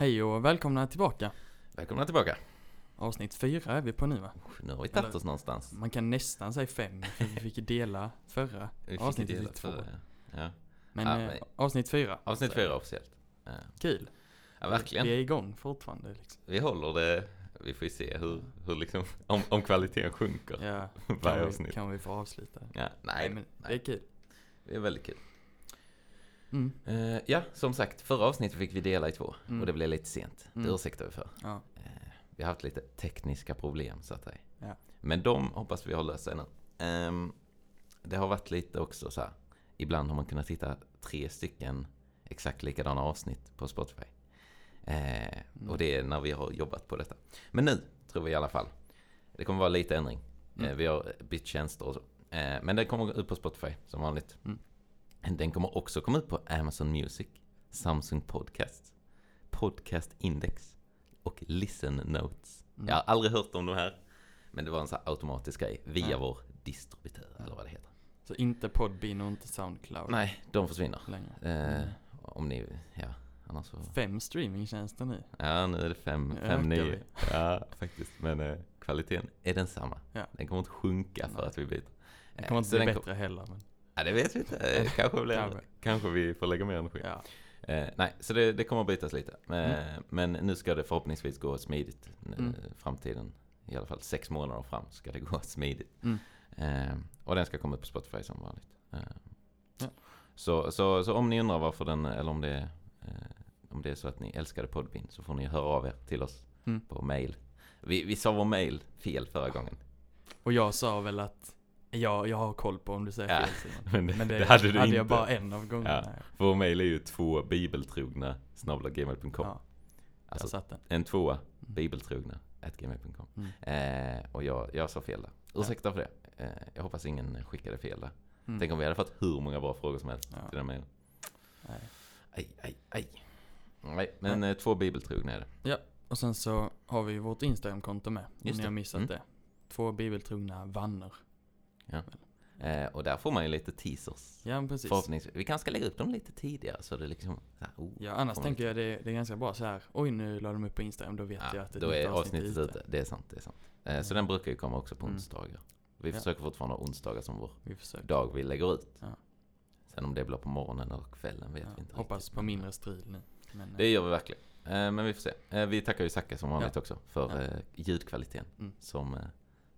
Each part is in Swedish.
Hej och välkomna tillbaka. Välkomna tillbaka. Avsnitt fyra är vi på nu va? Nu har vi tagit oss någonstans. Man kan nästan säga fem, för vi fick dela förra. Vi fick avsnittet dela i två. förra, ja. Ja. Men Ja, eh, men- avsnitt fyra. Avsnitt fyra officiellt. Ja, Kul. ja verkligen. Vi är igång fortfarande liksom. Vi håller det. Vi får ju se hur, hur liksom, om, om kvaliteten sjunker Ja, varje kan vi, avsnitt. kan vi få avsluta? Ja, nej, Nej men det är kul. det är väldigt kul. Mm. Eh, ja, som sagt, förra avsnittet fick vi dela i två. Mm. Och det blev lite sent. Det Mm. ursäktar vi för. Ja. Eh, vi har haft lite tekniska problem så att säga. Ja. Men de hoppas vi har löst sig nu. Ehm, det har varit lite också så här. Ibland har man kunnat hitta tre stycken exakt likadana avsnitt på Spotify. Eh, Mm. Och det är när vi har jobbat på detta. Men nu tror vi i alla fall. Det kommer vara lite ändring. Mm. Eh, vi har bytt tjänster och så. Eh, men den kommer ut på Spotify som vanligt. Mm. Den kommer också komma ut på Amazon Music, Samsung Podcast, Podcast Index och Listen Notes. Mm. Jag har aldrig hört om de här. Men det var en sån här automatisk grej via Ja. vår distributör eller vad det heter. Så inte Podbean och inte Soundcloud Nej, de försvinner. Eh, Mm. om ni, ja, annars så. Fem streamingtjänster nu. Ja, nu är det fem, fem vi. Ja, faktiskt. Men eh, kvaliteten är densamma. Ja. Den kommer inte sjunka för Nej. att vi byter. Eh, kommer inte så bli den kom- bättre heller men Ja, det vet vi inte. Kanske, blir, Kanske. kanske vi får lägga mer energi. ja. Eh, nej, så det, det kommer att bytas lite. Eh, Men nu ska det förhoppningsvis gå smidigt. Eh, Mm. Framtiden, i alla fall sex månader fram, ska det gå smidigt. Mm. Eh, och den ska komma ut på Spotify som vanligt. Eh, Ja. så, så, så om ni undrar varför den, eller om det, eh, om det är så att ni älskade Podbean så får ni höra av er till oss Mm. på mail. Vi, vi sa vår mail fel förra gången. Och jag sa väl att ja, jag har koll på om du säger Ja, fel Simon. Men det, Men det, det hade du jag inte. bara en av gångerna. Ja. Vår mail är ju två bibeltrogna snabelagmail.com. Ja, Alltså jag satt den. en tvåa, bibeltrogna, at gmail.com. Mm. Eh, och jag, jag sa fel där. Ursäkta för det. Eh, jag hoppas ingen skickade fel där. Mm. Tänk om vi hade fått hur många bra frågor som helst Ja. till den mailen. Nej. Aj, aj, aj. Nej, men eh, två bibeltrogna är det. Och sen så har vi ju vårt Instagram-konto med. Om ni har missat Mm. det. Två bibeltrogna vänner. Eh, och där får man ju lite teasers. Ja, precis. Förhoppningsvis. Vi kanske ska lägga upp dem lite tidigare så det liksom... Så här, oh, Ja, annars tänker jag det, det är ganska bra så här. Oj, nu la de upp på Instagram. Då vet jag Ja, att ett då är avsnitt avsnittet ute. Det är sant, det är sant. Eh, Så Mm. den brukar ju komma också på Mm. onsdagar. Vi Ja. försöker fortfarande ha onsdagar som vår Vi dag vi lägger ut. Ja. Sen om det blir på morgonen eller kvällen vet Ja, vi inte hoppas riktigt. på mindre strul nu. Men, Det gör vi verkligen. Eh, Men vi får se. Eh, Vi tackar ju Zacke som vanligt också för Ja. eh, ljudkvaliteten. Mm. Som, eh,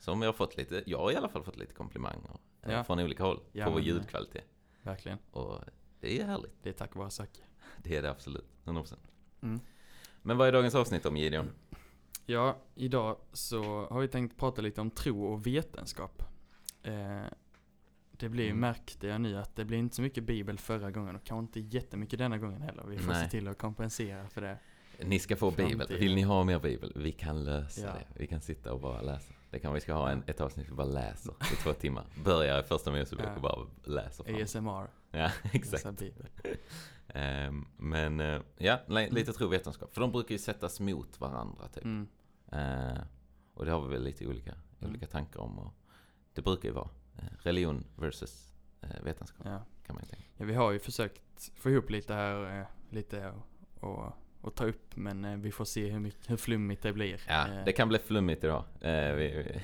som jag har fått lite, jag har i alla fall fått lite komplimanger eh, Ja. från olika håll Ja, på vår ljudkvalitet. Verkligen. Och det är härligt. Det är tack vare Zacke. Det är det absolut. 100%. Mm. Men vad är dagens avsnitt om Gideon? Ja, idag så har vi tänkt prata lite om tro och vetenskap. Eh, det blir, Mm. märkte jag nu, att det blir inte så mycket bibel förra gången och kanske inte jättemycket denna gången heller. Vi får Nej. se till att kompensera för det. Ni ska få bibel. Framtiden. Vill ni ha mer bibel? Vi kan lösa Ja. det. Vi kan sitta och bara läsa. Det kan vi ska ha en, ett avsnitt vi bara läser i två timmar. Börjar i första Mosebok Ja. och bara läser fram. ASMR, Ja, exakt. bibel. Ehm, men eh, ja, li- lite tro och vetenskap. För de brukar ju sättas mot varandra typ. Mm. Eh, och det har vi väl lite olika, Mm. olika tankar om. Och det brukar ju vara eh, religion versus vetenskap Ja. kan man ju tänka. ja, vi har ju försökt få ihop lite här, lite och, och, och ta upp, men eh, vi får se hur, mycket, hur flummigt det blir. Ja, Eh, det kan bli flummigt idag. Eh, vi,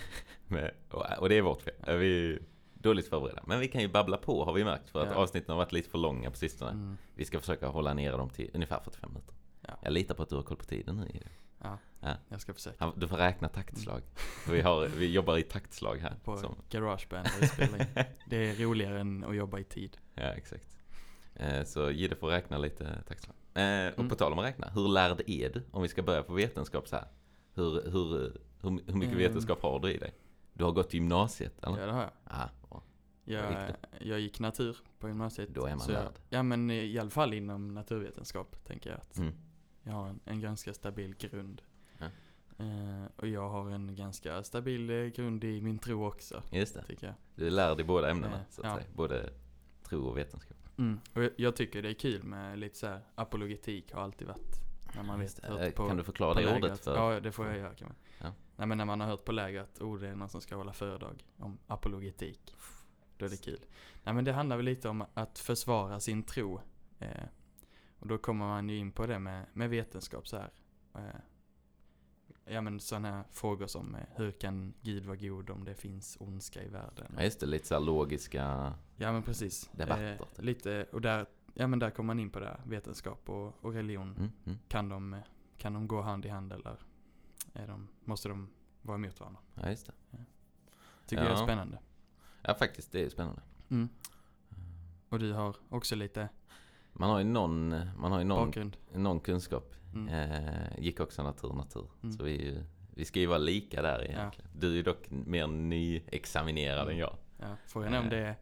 och, det är vårt fel. Vi är dåligt förberedda. Men vi kan ju babbla på har vi märkt. För att Ja. avsnitten har varit lite för långa på sistone. Mm. Vi ska försöka hålla ner dem till ungefär 45 minuter. Ja. Jag litar på att du har koll på tiden nu. Ja, Ja. jag ska försöka. Du får räkna taktslag. För Vi, har, vi jobbar i taktslag här. På Som, Garageband in. Det är roligare än att jobba i tid. ja, exakt. Eh, Så Gide får räkna lite taktslag. Eh, Och Mm. på tal om att räkna, hur lärd är du? Om vi ska börja på vetenskap så här. Hur, hur, hur, hur mycket Mm. vetenskap har du i dig? Du har gått gymnasiet, eller? Ja, det har jag. Ah, bra. Jag, gick jag gick natur på gymnasiet. Då är man så jag, lärd. Ja men i alla fall inom naturvetenskap tänker jag att Mm. jag har en, en ganska stabil grund. Ja. Eh, och jag har en ganska stabil grund i min tro också, Just det. tycker jag. Du är lärd i båda ämnena, Eh, så att ja. säga. Både tro och vetenskap. Mm. Och jag, jag tycker det är kul med lite så här apologetik har alltid varit. När man Just vet, hört Eh, på, kan du förklara på det ordet för? Ja, det får jag göra kan man. Ja. Nej men när man har hört på läger att oh, det är någon som ska hålla föredrag om apologetik. Då är det kul. Nej men det handlar väl lite om att försvara sin tro. Eh, Och då kommer man ju in på det med, med vetenskap så här. Eh, ja men sådana här frågor som eh, hur kan Gud vara god om det finns ondska i världen? Ja, just det. Lite så här logiska... Ja men precis. Debatter, Eh, typ. lite, och där, ja men där kommer man in på det vetenskap och, och religion. Mm, mm. Kan, de, kan de gå hand i hand eller är de, måste de vara emot varandra? Ja, just det. Tycker jag är Ja. spännande. Ja, faktiskt. Det är spännande. Mm. Och du har också lite Man har ju någon, man har ju någon, bakgrund? någon kunskap. Mm. Eh, gick också natur, natur. Mm. Så vi, är ju, vi ska ju vara lika där egentligen. Du är ju dock mer nyexaminerad Mm. än jag. Ja, frågan är om Eh. det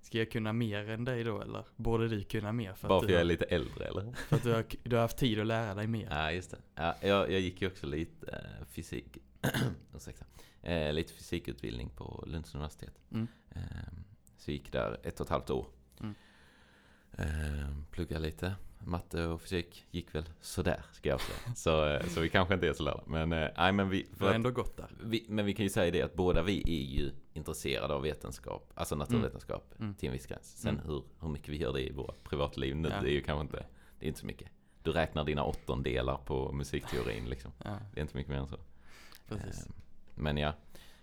Ska jag kunna mer än dig då eller borde du kunna mer? För Bara att, för du jag är har, lite äldre eller? för att du, har, du har haft tid att lära dig mer? Ja, just det. Ja, jag, jag gick ju också lite eh, fysik, ursäkta, eh, lite fysikutbildning på Lunds universitet. Mm. Eh, så gick där ett och ett halvt år. Mm. Eh, pluggade lite. Matte och fysik gick väl sådär, ska jag säga. Så, eh, så vi kanske inte är så lärda. Men, eh, nej, men vi... För ändå gått där? vi, men vi kan ju säga det att båda vi är ju intresserade av vetenskap, alltså naturvetenskap, Mm. till en viss gräns. Sen Mm. hur, hur mycket vi gör det i våra privatliv nu, Ja. det är ju kanske inte, det är inte så mycket. Du räknar dina åttondelar på musikteorin liksom. Ja, Det är inte mycket mer än så. precis. Men ja,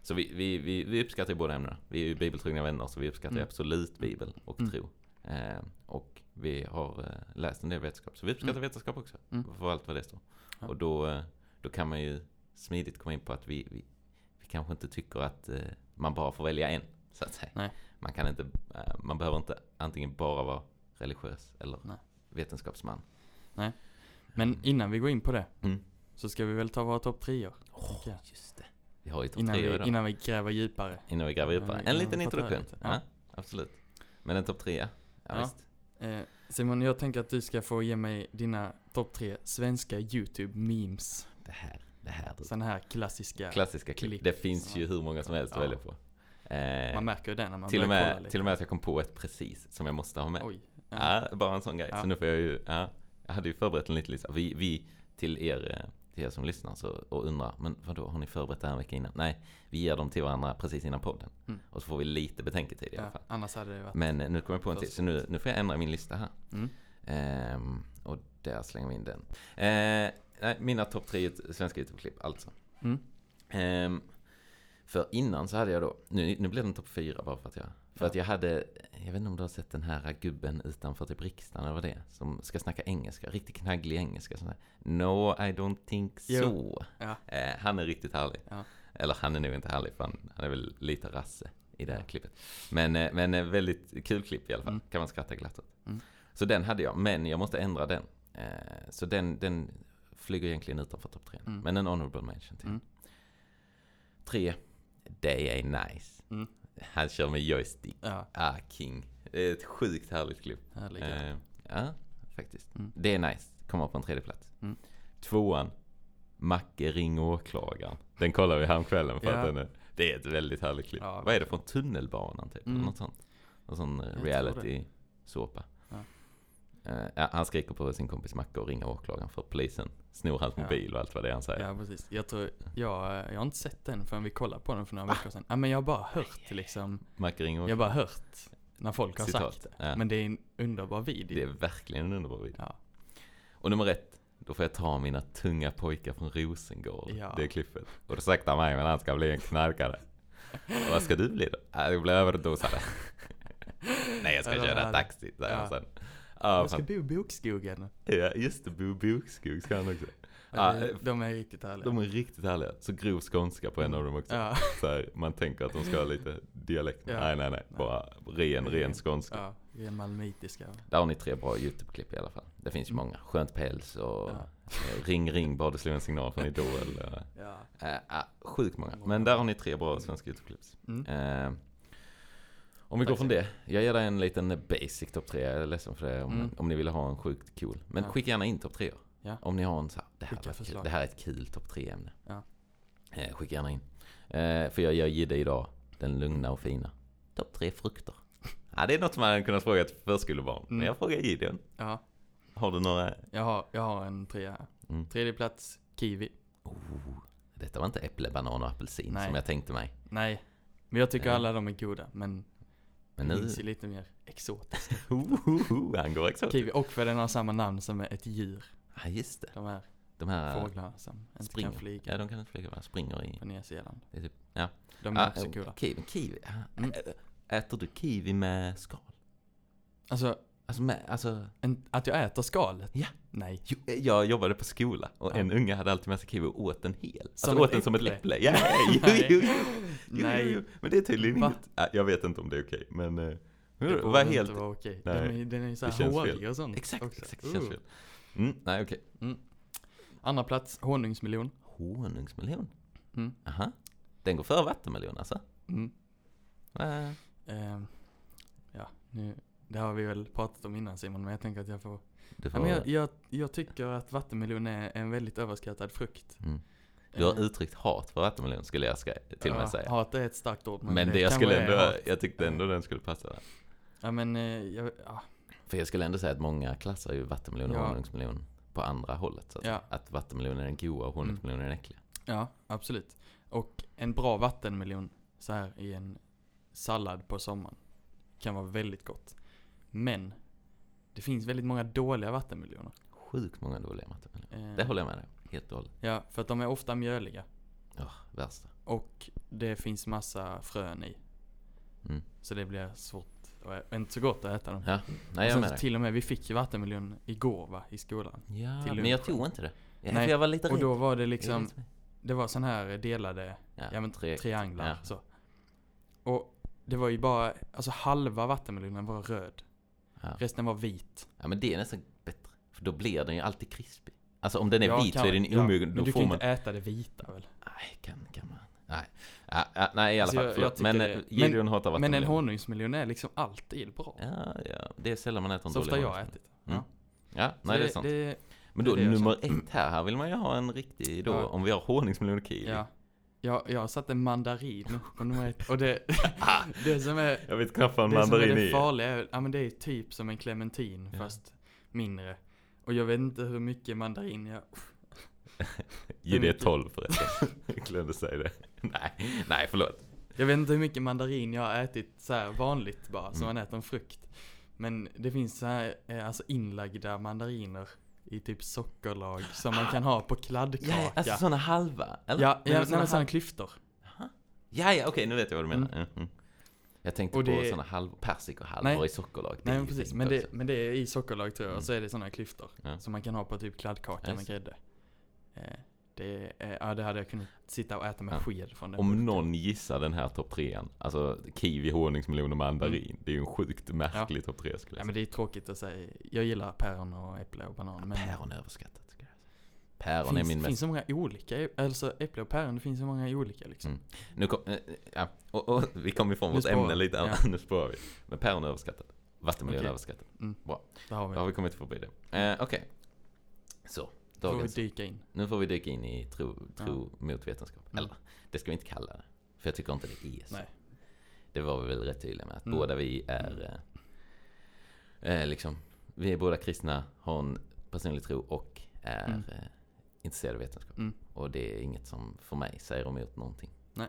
så vi, vi, vi, vi uppskattar ju båda ämnena. Vi är ju bibeltrogna vänner så vi uppskattar Mm. absolut bibel och Mm. tro. Eh, och vi har eh, läst en del vetenskap, så vi uppskattar Mm. vetenskap också. Mm. För allt vad det står. Ja. Och då, eh, då kan man ju smidigt komma in på att vi, vi, vi kanske inte tycker att eh, man bara får välja en, så att säga. Nej. Man kan inte, eh, man behöver inte antingen bara vara religiös eller Nej. vetenskapsman. Men innan vi går in på det Mm. så ska vi väl ta våra topp treor Okej. just det. Vi har ju topp innan, tre vi, innan vi gräver djupare. Innan vi gräver djupare. En liten introduktion. Ja. Ja. absolut. Men en topp trea? Ja, Ja. Eh, Simon, jag tänker att du ska få ge mig dina topp tre svenska YouTube-memes. Det här, det här. Sådana här klassiska. Klassiska klipp. klipp Det finns ju hur många som helst Ja. att välja på. Eh, Man märker ju det när man till, och börjar kolla med, lite. till och med att jag kom på ett precis som jag måste ha med. Oj. Ja. Bara en sån grej. Så nu får jag ju, ja, jag hade ju förberett en liten lista. Vi, vi till er, eh, till er som lyssnar så, och undrar, men vadå, har ni förberett det här en vecka innan? Nej, vi ger dem till varandra precis innan podden. Mm. Och så får vi lite betänketid i alla Ja, fall. annars hade det varit... Men eh, nu kommer jag på en till, så nu, nu får jag ändra min lista här. Mm. Ehm, och där slänger vi in den. Eh, nej, mina topp tre svenska YouTube-klipp alltså. Mm. Ehm, för innan så hade jag då, nu, nu blev den topp fyra bara för att jag, för att jag hade, jag vet inte om du har sett den här gubben utanför typ riksdagen eller vad det är, som ska snacka engelska, riktigt knagglig engelska. Sån här, no, I don't think Jo. so. Ja. Eh, han är riktigt härlig. Ja. Eller han är nog inte härlig, för han, han är väl lite rasse i det här klippet. Men, eh, men eh, väldigt kul klipp i alla fall, Mm. kan man skratta glatt åt. Mm. Så den hade jag, men jag måste ändra den. Eh, så den, den flyger egentligen utanför topp tre. Mm. Men en honorable mention till. Mm. Tre, Day är nice. Han kör med joystick. Ja, Ah, king. Det är ett sjukt härligt klipp. härligt. Eh, ja, faktiskt. Mm. Det är nice. Kommer på en tredje plats. Mm. Tvåan, Macke ring åklagaren. Den kollar vi häromkvällen för Ja. att den är, det är ett väldigt härligt klipp. Ja, Vad är det från tunnelbanan typ? Mm. Något sånt. Någon sån eh, reality-såpa. Ja. Ja, han skriker på sin kompis Macke och ringer åklagaren för polisen snor hans Ja. mobil och allt vad det är han säger. Ja, precis. Jag tror, jag, jag har inte sett den förrän vi kollade på den för några veckor sedan. Ja, men jag har bara hört liksom, jag har bara hört när folk har Citat, sagt det. ja. Men det är en underbar video. Det är verkligen en underbar video. Ja, Och nummer ett, då får jag ta mina tunga pojkar från Rosengård. Ja. Det klippet. Och då saktar mig men han ska bli en knarkare. Och vad ska du bli då? Jag blir överdosare. Nej jag ska Ja, köra ja. taxi, säger Ja. han sen. Ja, jag ska fan. bo i bokskogen. ja just det, Bo Bokskog ska han också. Ja, eh, de är riktigt härliga. De är riktigt härliga. Så grov skånska på en av dem också. Ja, Så här, man tänker att de ska ha lite dialekt. Ja. Nej, nej, nej. Bara ren, ren skånska. ja, ren malmöitiska. Där har ni tre bra YouTube-klipp i alla fall. Det finns ju Mm. många. Skönt päls och Ja. eh, Ring ring bara du slår en signal från Idol. eh, Ja. Äh, sjukt många. Men där har ni tre bra svenska YouTube-clips. Mm. Eh, om vi går från det. Jag ger dig en liten basic topp tre. Jag är ledsen för det om, Mm. om ni vill ha en sjukt cool. Men Ja. skicka gärna in topp tre. Ja. Om ni har en så här, det här, var det här är ett kul topp tre ämne. Ja. Eh, skicka gärna in. Eh, för jag ger Jidde idag den lugna och fina. Topp tre frukter. Ja, det är något som man hade kunnat fråga ett förskolebarn. Men Mm. jag frågar Gideon. ja, Har du några? jag har, jag har en trea här. Mm. Tredje plats, kiwi. Oh, detta var inte äpple, banan och apelsin Nej. som jag tänkte mig. Nej, men jag tycker Ja. alla de är goda. Men, Men Det nu... finns ju lite mer exotiskt. Han går exakt. Kiwi, och för den har samma namn som ett djur. Ja, just det. De här De här fåglarna som inte springer. kan flyga Ja, de kan inte flyga, va? Springer i... på Nya Zeeland. Det är typ, ja. De är Ah, också coola. Kiwi, kiwi. ja. Mm. Äter du kiwi med skal? Alltså, Alltså, med, alltså en, att jag äter skalet? Ja. Nej. jo, jag jobbade på skola och Ja. en unge hade alltid med sig kiwi och åt den hel. Alltså Som åt ett den som ett äpple? Ja, Nej. jo, jo. Nej. Men det är tydligen Va? Ja, jag vet inte om det är okej, men... eh, Det var inte helt... vara okej. Nej, Den är, den är ju så det här känns hårig och sånt Exakt, också. exakt. Det känns Uh. fel. Mm, nej, okej. Andra plats, honungsmelon. Honungsmelon? Mm. Aha. Den går före vattenmelon alltså? Mm. Ehm, ja, nu, det har vi väl pratat om innan Simon, men jag tänker att jag får... Ja, får... men jag, jag, jag tycker att vattenmelon är en väldigt överskattad frukt. mm. Du har Eh, uttryckt hat för vattenmelon skulle jag ska, till och med ja, säga. Hat är ett starkt ord, men, Men det jag kanske skulle ändå, hat. jag tyckte ändå den skulle passa där. Ja men, eh, jag, ja, För jag skulle ändå säga att många klassar ju vattenmelon och Ja. honungsmelon på andra hållet. Så att, Ja. att vattenmelon är den goda och honungsmelon är den äckliga. ja, absolut. Och en bra vattenmelon så här i en sallad på sommaren kan vara väldigt gott. Men, det finns väldigt många dåliga vattenmeloner. Sjukt många dåliga vattenmeloner. Eh, Det håller jag med dig. Helt och hållet. Ja, för att de är ofta mjöliga. Ja, värsta. Och det finns massa frön i. Mm. Så det blir svårt och inte så gott att äta dem. Ja, nej jag och är sen med dig. till och med, vi fick ju vattenmelon igår va, i skolan. Ja, men jag tog inte det. Ja, Nej, jag var lite rädd. Och då var det Jag liksom, det var sån här delade ja, ja, men trianglar ja. så. Och det var ju bara, alltså halva vattenmelonen var röd. Ja. Resten var vit. ja, men det är nästan bättre. För då blir den ju alltid krispig. Alltså om den är Ja, vit kan- så är den ja, omogen. Men Då du kan man... inte äta det vita väl? Nej, kan, kan man. Nej. Ja, ja, nej, i alla Alltså, fall. jag- jag Men det- eh, men- Gideon hatar Men en honungsmelon är liksom alltid bra. Ja, ja. Det är sällan man äter en så dålig ofta jag har ätit. Mm. Ja. Ja, Så nej det är sant. Det, Men då det det nummer ett här, här vill man ju ha en riktig då, Ja. om vi har honungsmelon och kiwi. Ja. Jag, jag satte mandarin på nummer ett. Och det, det som är Jag vet knappt vad en Det som är mandarin det är. farliga är, ja men det är typ som en clementin Ja. fast mindre. Och jag vet inte hur mycket mandarin jag... Ge det mycket? 12 förresten. Jag glömde säga det. Nej, nej förlåt. Jag vet inte hur mycket mandarin jag har ätit så här vanligt bara, som Mm. man äter en frukt. Men det finns så här, eh, alltså inlagda mandariner i typ sockerlag som man kan ha på kladdkaka. Ja, alltså sådana halva? Eller? ja, ja sådana, halva- klyftor. Ja, ja, okej, nu vet jag vad du menar. Mm. Mm. Jag tänkte Och på det- sådana halv, persikohalvor Nej. i sockerlag. Det Nej men precis, men det, men det är i sockerlag tror jag, Mm. och så är det sådana klyftor. Ja. Som man kan ha på typ kladdkaka Ja, med grädde. Eh, det, är- ja, det hade jag kunnat sitta och äta med Ja. sked från den Om burken. någon gissar den här topp trean, alltså kiwi, honungsmelon och mandarin. Det är ju en sjukt märklig topp tre skulle Ja men det är tråkigt att säga. Jag gillar päron och äpple och banan. Men Päron är överskattat. Ska jag säga. Päron finns, är min finns mest... så många olika. Alltså äpple och päron, det finns så många olika liksom. Mm. Nu kom, eh, ja, och, och, vi kom ifrån vårt ämne lite, Ja. nu spårar vi. Men päron är överskattat. Vattenmelon är Okej. överskattat. Där har vi. Då har vi kommit förbi det. Eh, Okej. Så, Då får vi dagens. dyka in. Nu får vi dyka in i tro, tro mot vetenskap. Mm. Eller, det ska vi inte kalla det. För jag tycker inte det är så. Nej. Det var vi väl rätt tydliga med. Att Mm. båda vi är eh, eh, liksom, vi är båda kristna, har en personlig tro och är Mm. eh, intresserade av vetenskap. Mm. Och det är inget som för mig säger emot någonting. Nej.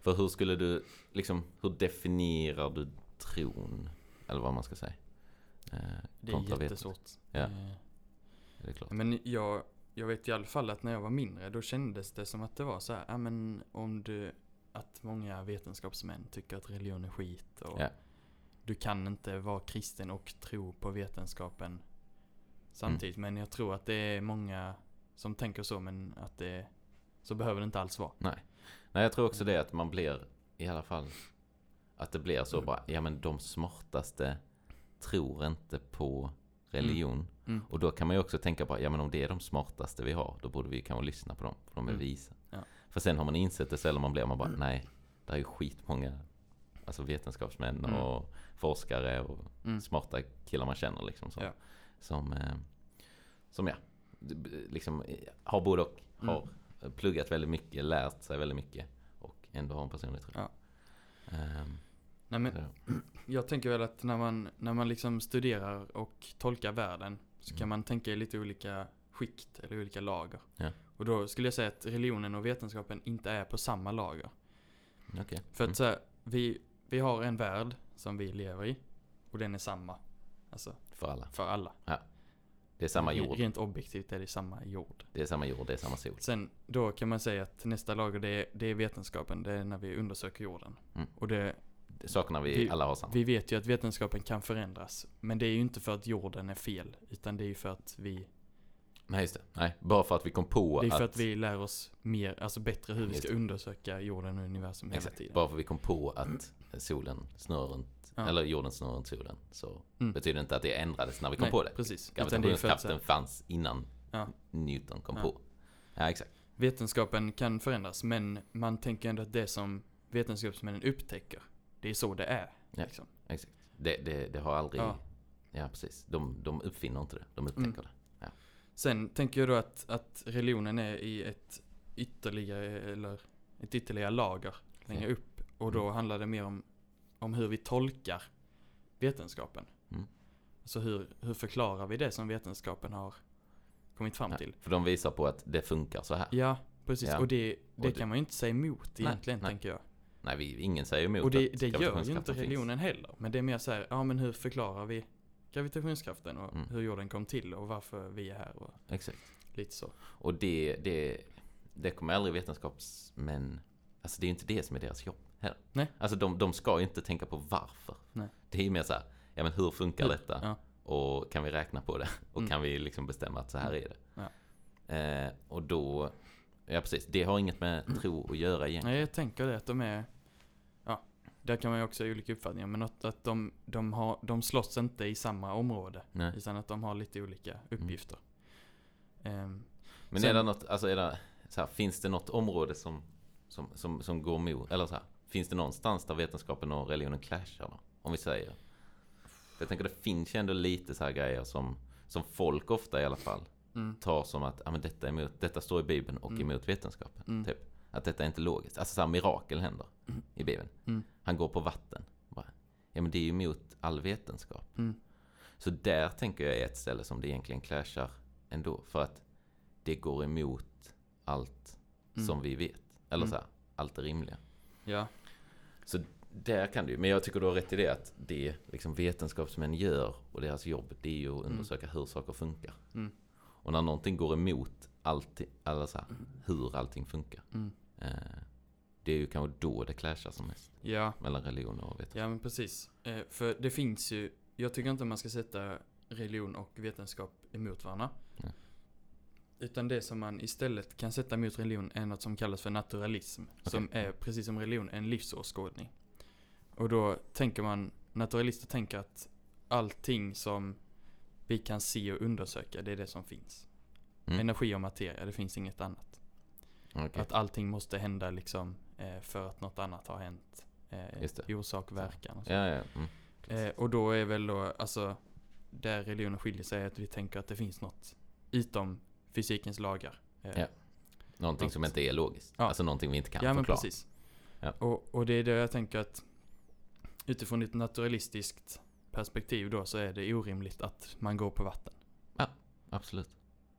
För hur skulle du, liksom, hur definierar du tron? Eller vad man ska säga. Eh, Det är jättesvårt. Ja. Är det klart? Men jag, jag vet i alla fall att när jag var mindre, då kändes det som att det var så här, ja men om du, att många vetenskapsmän tycker att religion är skit och Ja. du kan inte vara kristen och tro på vetenskapen samtidigt. Mm. Men jag tror att det är många som tänker så, men att det, så behöver det inte alls vara. Nej. Nej, jag tror också det att man blir, i alla fall, att det blir så bara, ja men de smartaste tror inte på religion. Mm. Och då kan man ju också tänka på, ja men om det är de smartaste vi har, då borde vi kanske lyssna på dem, för de är Mm. visa. Ja. För sen har man insett det så eller man blir, man bara, nej, det är ju skitmånga alltså vetenskapsmän Mm. och forskare och Mm. smarta killar man känner liksom som, Ja. som, eh, som ja, liksom eh, har både och, Mm. har pluggat väldigt mycket, lärt sig väldigt mycket och ändå har en personlig tro. Ja. Ehm, Nej men jag tänker väl att när man, när man liksom studerar och tolkar världen så kan man tänka i lite olika skikt eller olika lager. Ja. Och då skulle jag säga att religionen och vetenskapen inte är på samma lager. Okej. För att Mm. så här, vi, vi har en värld som vi lever i. Och den är samma. Alltså För alla. för alla. Det är samma jord. Rent objektivt är det samma jord. Det är samma jord, det är samma sol. Sen då kan man säga att nästa lager det är, det är vetenskapen. Det är när vi undersöker jorden. Mm. Och det, sakerna vi, Vi- alla har samma. vi vet ju att vetenskapen kan förändras. Men det är ju inte för att jorden är fel. Utan det är ju för att vi, Nej, just det. Nej, bara för att vi kom på det är att... för att vi lär oss mer, alltså bättre hur vi ska undersöka jorden och universum hela Exakt. tiden. Bara för att vi kom på att solen snurrar runt, Ja. eller jorden snurrar runt solen. Så Mm. betyder det inte att det ändrades när vi kom Nej, på det. precis. Att, Gravitationskraften här, fanns innan Ja. Newton kom Ja. på. Ja, exakt. vetenskapen kan förändras. Men man tänker ändå att det som vetenskapsmännen upptäcker, det är så det är. Ja. Liksom. exakt. Det, det, det har aldrig... Ja, Ja. precis. De, de uppfinner inte det. De upptäcker Mm. det. Sen tänker jag då att, att religionen är i ett ytterligare, eller ett ytterligare lager längre Ja. upp. Och då Mm. handlar det mer om, om hur vi tolkar vetenskapen. Mm. Alltså hur, hur förklarar vi det som vetenskapen har kommit fram Ja, till? för de visar på att det funkar så här. Ja, precis. Ja. Och det, det Och kan man ju inte säga emot Nej, egentligen, nej. tänker jag. Nej, vi, ingen säger emot Och det, det gör ju inte gravitationskraften finns. religionen heller. Men det är mer så här, ja men hur förklarar vi gravitationskraften och Mm. hur jorden kom till och varför vi är här och Exakt. lite så. Och det, det, det kommer aldrig vetenskapsmän... Alltså det är ju inte det som är deras jobb heller. Nej. Alltså de, de ska ju inte tänka på varför. Nej. Det är ju mer så här, ja men hur funkar Hur? detta? Ja. Och kan vi räkna på det? Och Mm. kan vi liksom bestämma att så här är det? Ja. Eh, och då, ja precis, det har inget med tro att göra egentligen. Nej, jag tänker det att de är, ja, där kan man ju också ha olika uppfattningar. Men att, att de, de, har, de slåss inte i samma område. Nej. Utan att de har lite olika uppgifter. Ehm, Men Sen- är det något, alltså är det, så här, finns det något område som, som, som, som går mot, eller så här, finns det någonstans där vetenskapen och religionen clashar då? Om vi säger. För jag tänker det finns ju ändå lite så här grejer som, som folk ofta i alla fall mm, tar som att, ja men detta, är emot, detta står i Bibeln och Mm. emot vetenskapen. Mm. Typ. Att detta är inte logiskt. Alltså så här, mirakel händer Mm. i Bibeln. Mm. Han går på vatten. Bara, ja men det är ju emot all vetenskap. mm, Så där tänker jag är ett ställe som det egentligen clashar ändå. För att det går emot allt Mm. som vi vet. Eller Mm. så här, allt det rimliga. ja, Där kan du men jag tycker du har rätt i det att det liksom vetenskapsmän gör och deras jobb det är ju att undersöka hur saker funkar. Mm. Och när någonting går emot allt, eller så här, hur allting funkar. mm, Eh, det är ju kanske då det clashar som mest ja, mellan religion och vetenskap. ja men precis. Eh, för det finns ju, jag tycker inte man ska sätta religion och vetenskap emot varandra. Nej. Utan det som man istället kan sätta emot religion är något som kallas för naturalism. Som är, precis som religion, en livsåskådning. Och då tänker man, naturalister tänker att allting som vi kan se och undersöka, det är det som finns. Mm. Energi och materia, det finns inget annat. Okej. Att allting måste hända liksom eh, för att något annat har hänt. Eh, orsak verkan och så. Ja, ja. Mm. Eh, och då är väl då, alltså, där religionen skiljer sig är att vi tänker att det finns något utom fysikens lagar. Eh, Ja. Någonting som inte är logiskt. Ja. Alltså någonting vi inte kan ja men förklara. precis. Ja. Och, och det är det jag tänker att utifrån ett naturalistiskt perspektiv då så är det orimligt att man går på vatten. Absolut.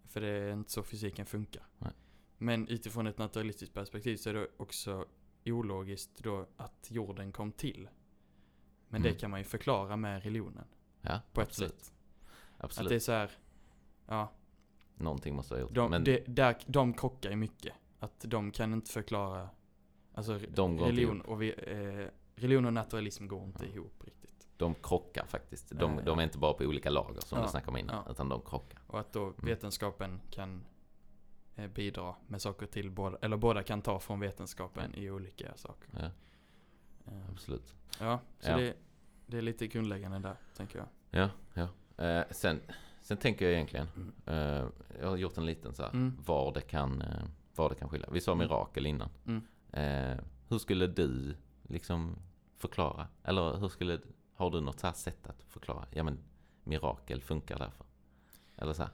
För det är inte så fysiken funkar. Nej. Men utifrån ett naturalistiskt perspektiv så är det också ologiskt då att jorden kom till. Men Mm. det kan man ju förklara med religionen. Ja, På ett absolut. sätt. Absolut. Att det är så här, ja, Någonting måste ha gjort de, Men det, där, de krockar ju mycket. Att de kan inte förklara, alltså De religion, och vi, eh, religion och naturalism går inte Ja. ihop riktigt. De krockar faktiskt. De, Ja, de är inte bara på olika lager som Ja, du snackade om innan. ja. Utan de krockar. Och att då Mm. vetenskapen kan eh, bidra med saker till båda, eller båda kan ta från vetenskapen i olika saker. Eh, absolut. Ja, så. Det, det är lite grundläggande där, tänker jag. Ja, ja. Eh, sen, sen tänker jag egentligen. Mm. Eh, jag har gjort en liten så här. Mm. Var, det kan, eh, var det kan skilja. Vi sa Mm. mirakel innan. Mm. Eh, hur skulle du liksom förklara? Eller hur skulle, har du något så här sätt att förklara? Ja men mirakel funkar därför. Eller så här.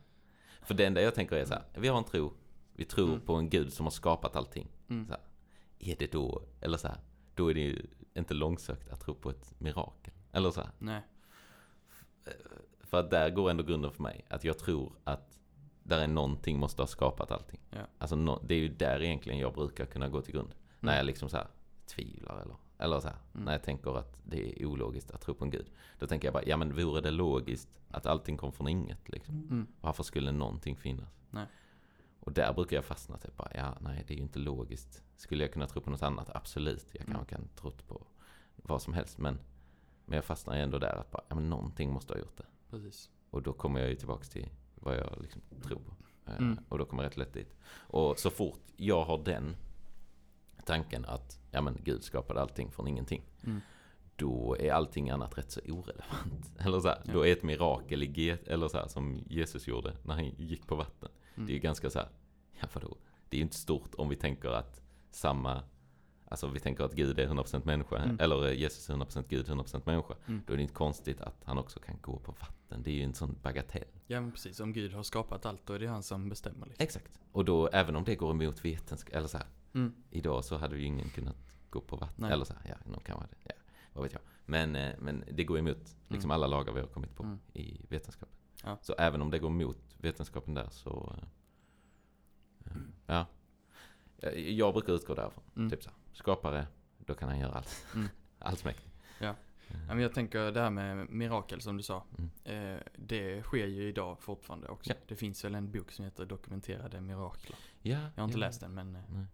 För det enda jag tänker är så här. Vi har en tro. Vi tror Mm. på en gud som har skapat allting. Mm. Så här. Är det då, eller så här. Då är det ju inte långsökt att tro på ett mirakel. Eller så här. Nej. För att där går ändå grunden för mig. Att jag tror att där är någonting måste ha skapat allting. Ja. Alltså no, det är ju där egentligen jag brukar kunna gå till grund. När Mm. jag liksom så här tvivlar eller eller så här, Mm. när jag tänker att det är ologiskt att tro på en gud. Då tänker jag bara, ja men vore det logiskt att allting kom från inget liksom? Mm. Varför skulle någonting finnas? Nej. Och där brukar jag fastna typ bara, ja nej det är ju inte logiskt. Skulle jag kunna tro på något annat? Absolut, jag Mm. kanske kan tro på vad som helst. Men, men jag fastnar ändå där att bara, ja men någonting måste ha gjort det. Precis. Och då kommer jag ju tillbaks till vad jag liksom tror på. Eh, Mm. Och då kommer jag rätt lätt dit. Och så fort jag har den tanken att, ja men Gud skapade allting från ingenting. Mm. Då är allting annat rätt så orelevant. Eller så här, Ja. då är ett mirakel i eller så här, som Jesus gjorde när han gick på vatten. Mm. Det är ju ganska så här, ja vadå? Det är ju inte stort om vi tänker att samma, alltså vi tänker att Gud är 100% människa, Mm. eller Jesus är 100% Gud, 100% människa. Mm. Då är det inte konstigt att han också kan gå på vatten. Det är ju en sån bagatell. Ja men precis, om Gud har skapat allt då är det han som bestämmer liksom. Exakt. Och då, även om det går emot vetenskap, eller så här, Mm. idag så hade ju ingen kunnat gå på vatten. Nej. Eller så här, ja, någon kan vara det. Ja, vad vet jag. Men, eh, men det går emot liksom Mm. alla lagar vi har kommit på Mm. i vetenskapen. Ja. Så även om det går emot vetenskapen där så, eh, eh, ja. Jag- Jag brukar utgå därifrån. Mm. Typ så här, skapare, då kan han göra allt. Mm. Allsmäktig. Ja. Men jag tänker det här med mirakel som du sa. Mm. Eh, det sker ju idag fortfarande också. Ja. Det finns väl en bok som heter Dokumenterade mirakler. Ja, Jag har inte ja. läst den men eh, Nej,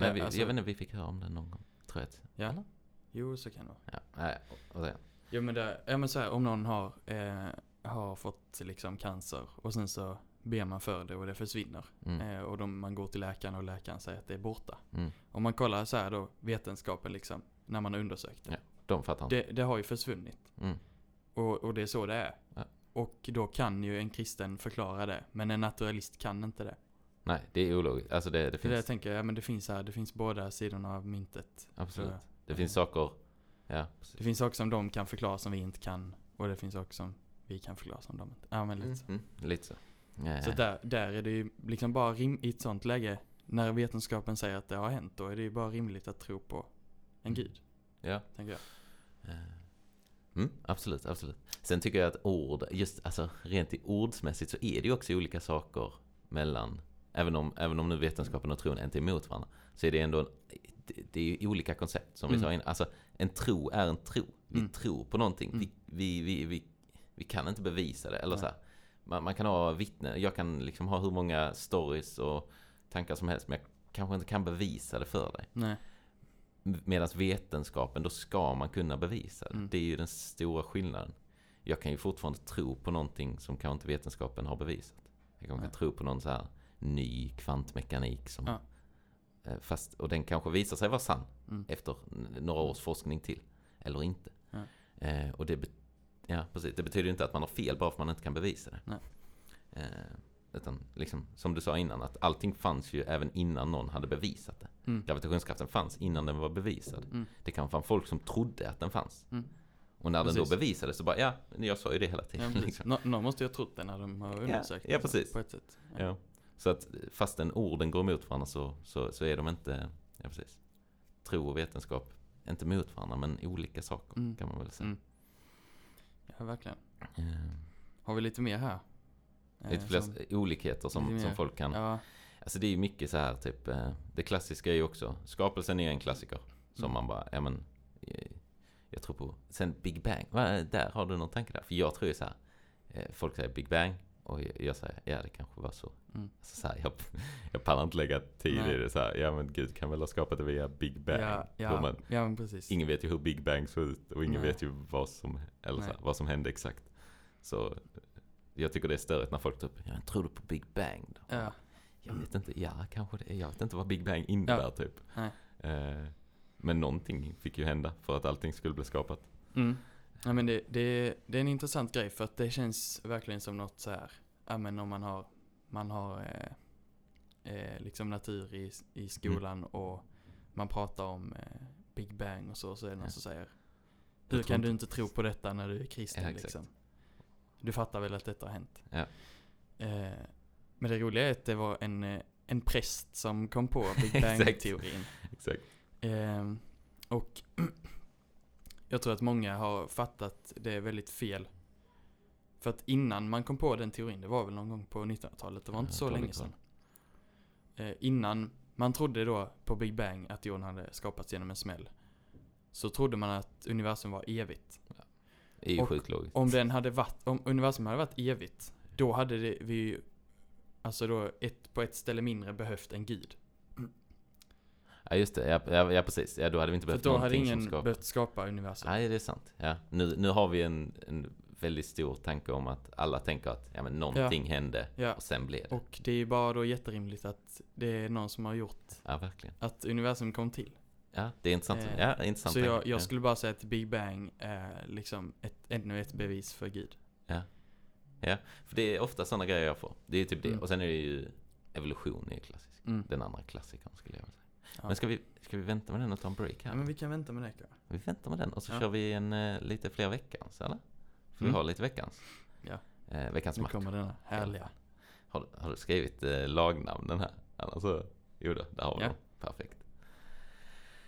Nej vi, alltså- jag vet inte, vi fick höra om den någon gång. Tror jag. ja. Eller? Jo så kan det vara. Ja, nej, och det. Jo men det, ja men så här, om någon har, eh, har fått liksom cancer och sen så ber man för det och det försvinner. Mm. Eh, och de, man går till läkaren och läkaren säger att det är borta. Mm. Om man kollar så här då, vetenskapen liksom, när man har undersökt det. Ja. De fattar. Det, det har ju försvunnit. Mm. Och, och det är så det är. Ja. Och då kan ju en kristen förklara det. Men en naturalist kan inte det. Nej, det är ologiskt. Alltså det, det För det finns, tänker jag, ja men det finns här, det finns båda sidorna av myntet. absolut. Det finns saker, ja, precis. Det finns saker som de kan förklara som vi inte kan. Och det finns saker som vi kan förklara som de inte Ja men lite så. Mm, mm, lite så. Ja, Så där, där är det ju liksom bara rim, i ett sånt läge. När vetenskapen säger att det har hänt. Då är det ju bara rimligt att tro på en gud. ja. Tänker jag. Mm, absolut, absolut. Sen tycker jag att ord, just alltså rent i ordsmässigt så är det ju också olika saker mellan, även om, även om nu vetenskapen och tron inte är emot varandra, så är det ändå, det, det är ju olika koncept som vi Mm. sa innan. Alltså en tro är en tro. Vi Mm. tror på någonting. Mm. Vi, vi, vi, vi, vi kan inte bevisa det. Eller Nej. så här. Man, man kan ha vittnen, jag kan liksom ha hur många stories och tankar som helst, men jag kanske inte kan bevisa det för dig. Nej. Medan vetenskapen, då ska man kunna bevisa det. Mm. Det är ju den stora skillnaden. Jag kan ju fortfarande tro på någonting som kanske inte vetenskapen har bevisat. Jag kan Nej. tro på någon så här ny kvantmekanik som... Ja. eh, Fast, och den kanske visar sig vara sann Mm. efter några års forskning till. Eller inte. Ja. Eh, och det, be- ja, precis. det betyder ju inte att man har fel bara för att man inte kan bevisa det. Nej. Eh, utan liksom, som du sa innan, att allting fanns ju även innan någon hade bevisat det. Mm. Gravitationskraften fanns innan den var bevisad. Mm. Det kan fanns folk som trodde att den fanns. Mm. Och när den Precis. då bevisades så bara, ja, jag sa ju det hela Ja, tiden. precis. liksom. Nå, någon måste ju ha trott det när de har undersökt ja, det, så, precis. På ett sätt. ja. Så att fastän orden går emot varandra så, så, så är de inte, ja precis. Tro och vetenskap, inte mot varandra men olika saker Mm. kan man väl säga. Mm. Ja, verkligen. Eh, Har vi lite mer här? Eh, Lite fler som- olikheter som, som folk kan... Ja, Alltså det är ju mycket så här typ, eh, det klassiska är ju också, skapelsen är en klassiker. Som Mm. man bara, ja men, eh, jag tror på. Sen Big Bang, där har du någon tanke där? För jag tror ju så här, eh, folk säger Big Bang och jag, jag säger, ja det kanske var så. Mm. Alltså så här, jag, jag pallar inte lägga tid Nej. i det så här, ja men Gud kan väl ha skapat det via Big Bang. ja, ja, man, ja men precis. ingen vet ju hur Big Bang såg ut och ingen Nej. vet ju vad som, eller så här, vad som hände exakt. Så jag tycker det är störigt när folk typ, ja men tror du på Big Bang då? Ja, Jag vet inte, ja kanske det. Jag vet inte vad Big Bang innebär Ja. typ. Nej. Eh, men någonting fick ju hända för att allting skulle bli skapat. mm. Ja men det, det, det är en intressant grej för att det känns verkligen som något så här. Ja men om man har, man har eh, eh, liksom natur i, i skolan Mm. och man pratar om eh, Big Bang och så, så är det någon Ja. som säger Hur kan du inte tro på detta när du är kristen Ja, liksom? Du fattar väl att detta har hänt? Ja. Eh, men det roliga är att det var en, eh, en präst som kom på Big. Bang-teorin. Exakt. Eh, och jag tror att många har fattat det väldigt fel. För att innan man kom på den teorin, det var väl någon gång på 1900-talet, det var inte så länge sedan. Eh, innan man trodde då på Big Bang att jorden hade skapats genom en smäll. så trodde man att universum var evigt. Det är ju sjukt logiskt. Om den hade varit, om universum hade varit evigt, då hade det, vi ju, alltså då ett, på ett ställe mindre behövt en gud. Ja just det, ja, ja, ja precis. Ja, då hade vi inte För behövt då hade ingen skapar. behövt skapa universum. Nej, det är sant. Ja. Nu, nu har vi en, en väldigt stor tanke om att alla tänker att ja, men någonting hände Ja. och sen blev det. Och det är ju bara då jätterimligt att det är någon som har gjort Ja, verkligen. att universum kom till. Ja, det är intressant. Eh, ja, intressant. Så jag, jag Ja. skulle bara säga att Big Bang är liksom ett, ännu ett bevis för Gud. För det är ofta sådana grejer jag får. Det är typ det. Mm. Och sen är det ju evolution är klassisk. Mm. Den andra klassikern skulle jag vilja säga. Ja. Men ska vi, ska vi vänta med den och ta en break här? Ja, men vi kan vänta med det kanske. Vi väntar med den och så Ja. kör vi en eh, lite fler veckans, eller? För Mm. vi har lite veckans. Ja. Eh, veckans Nu match. kommer denna härliga. Har, har du skrivit eh, lagnamnen här? Annars så, jo då, där har vi Ja. dem. Perfekt.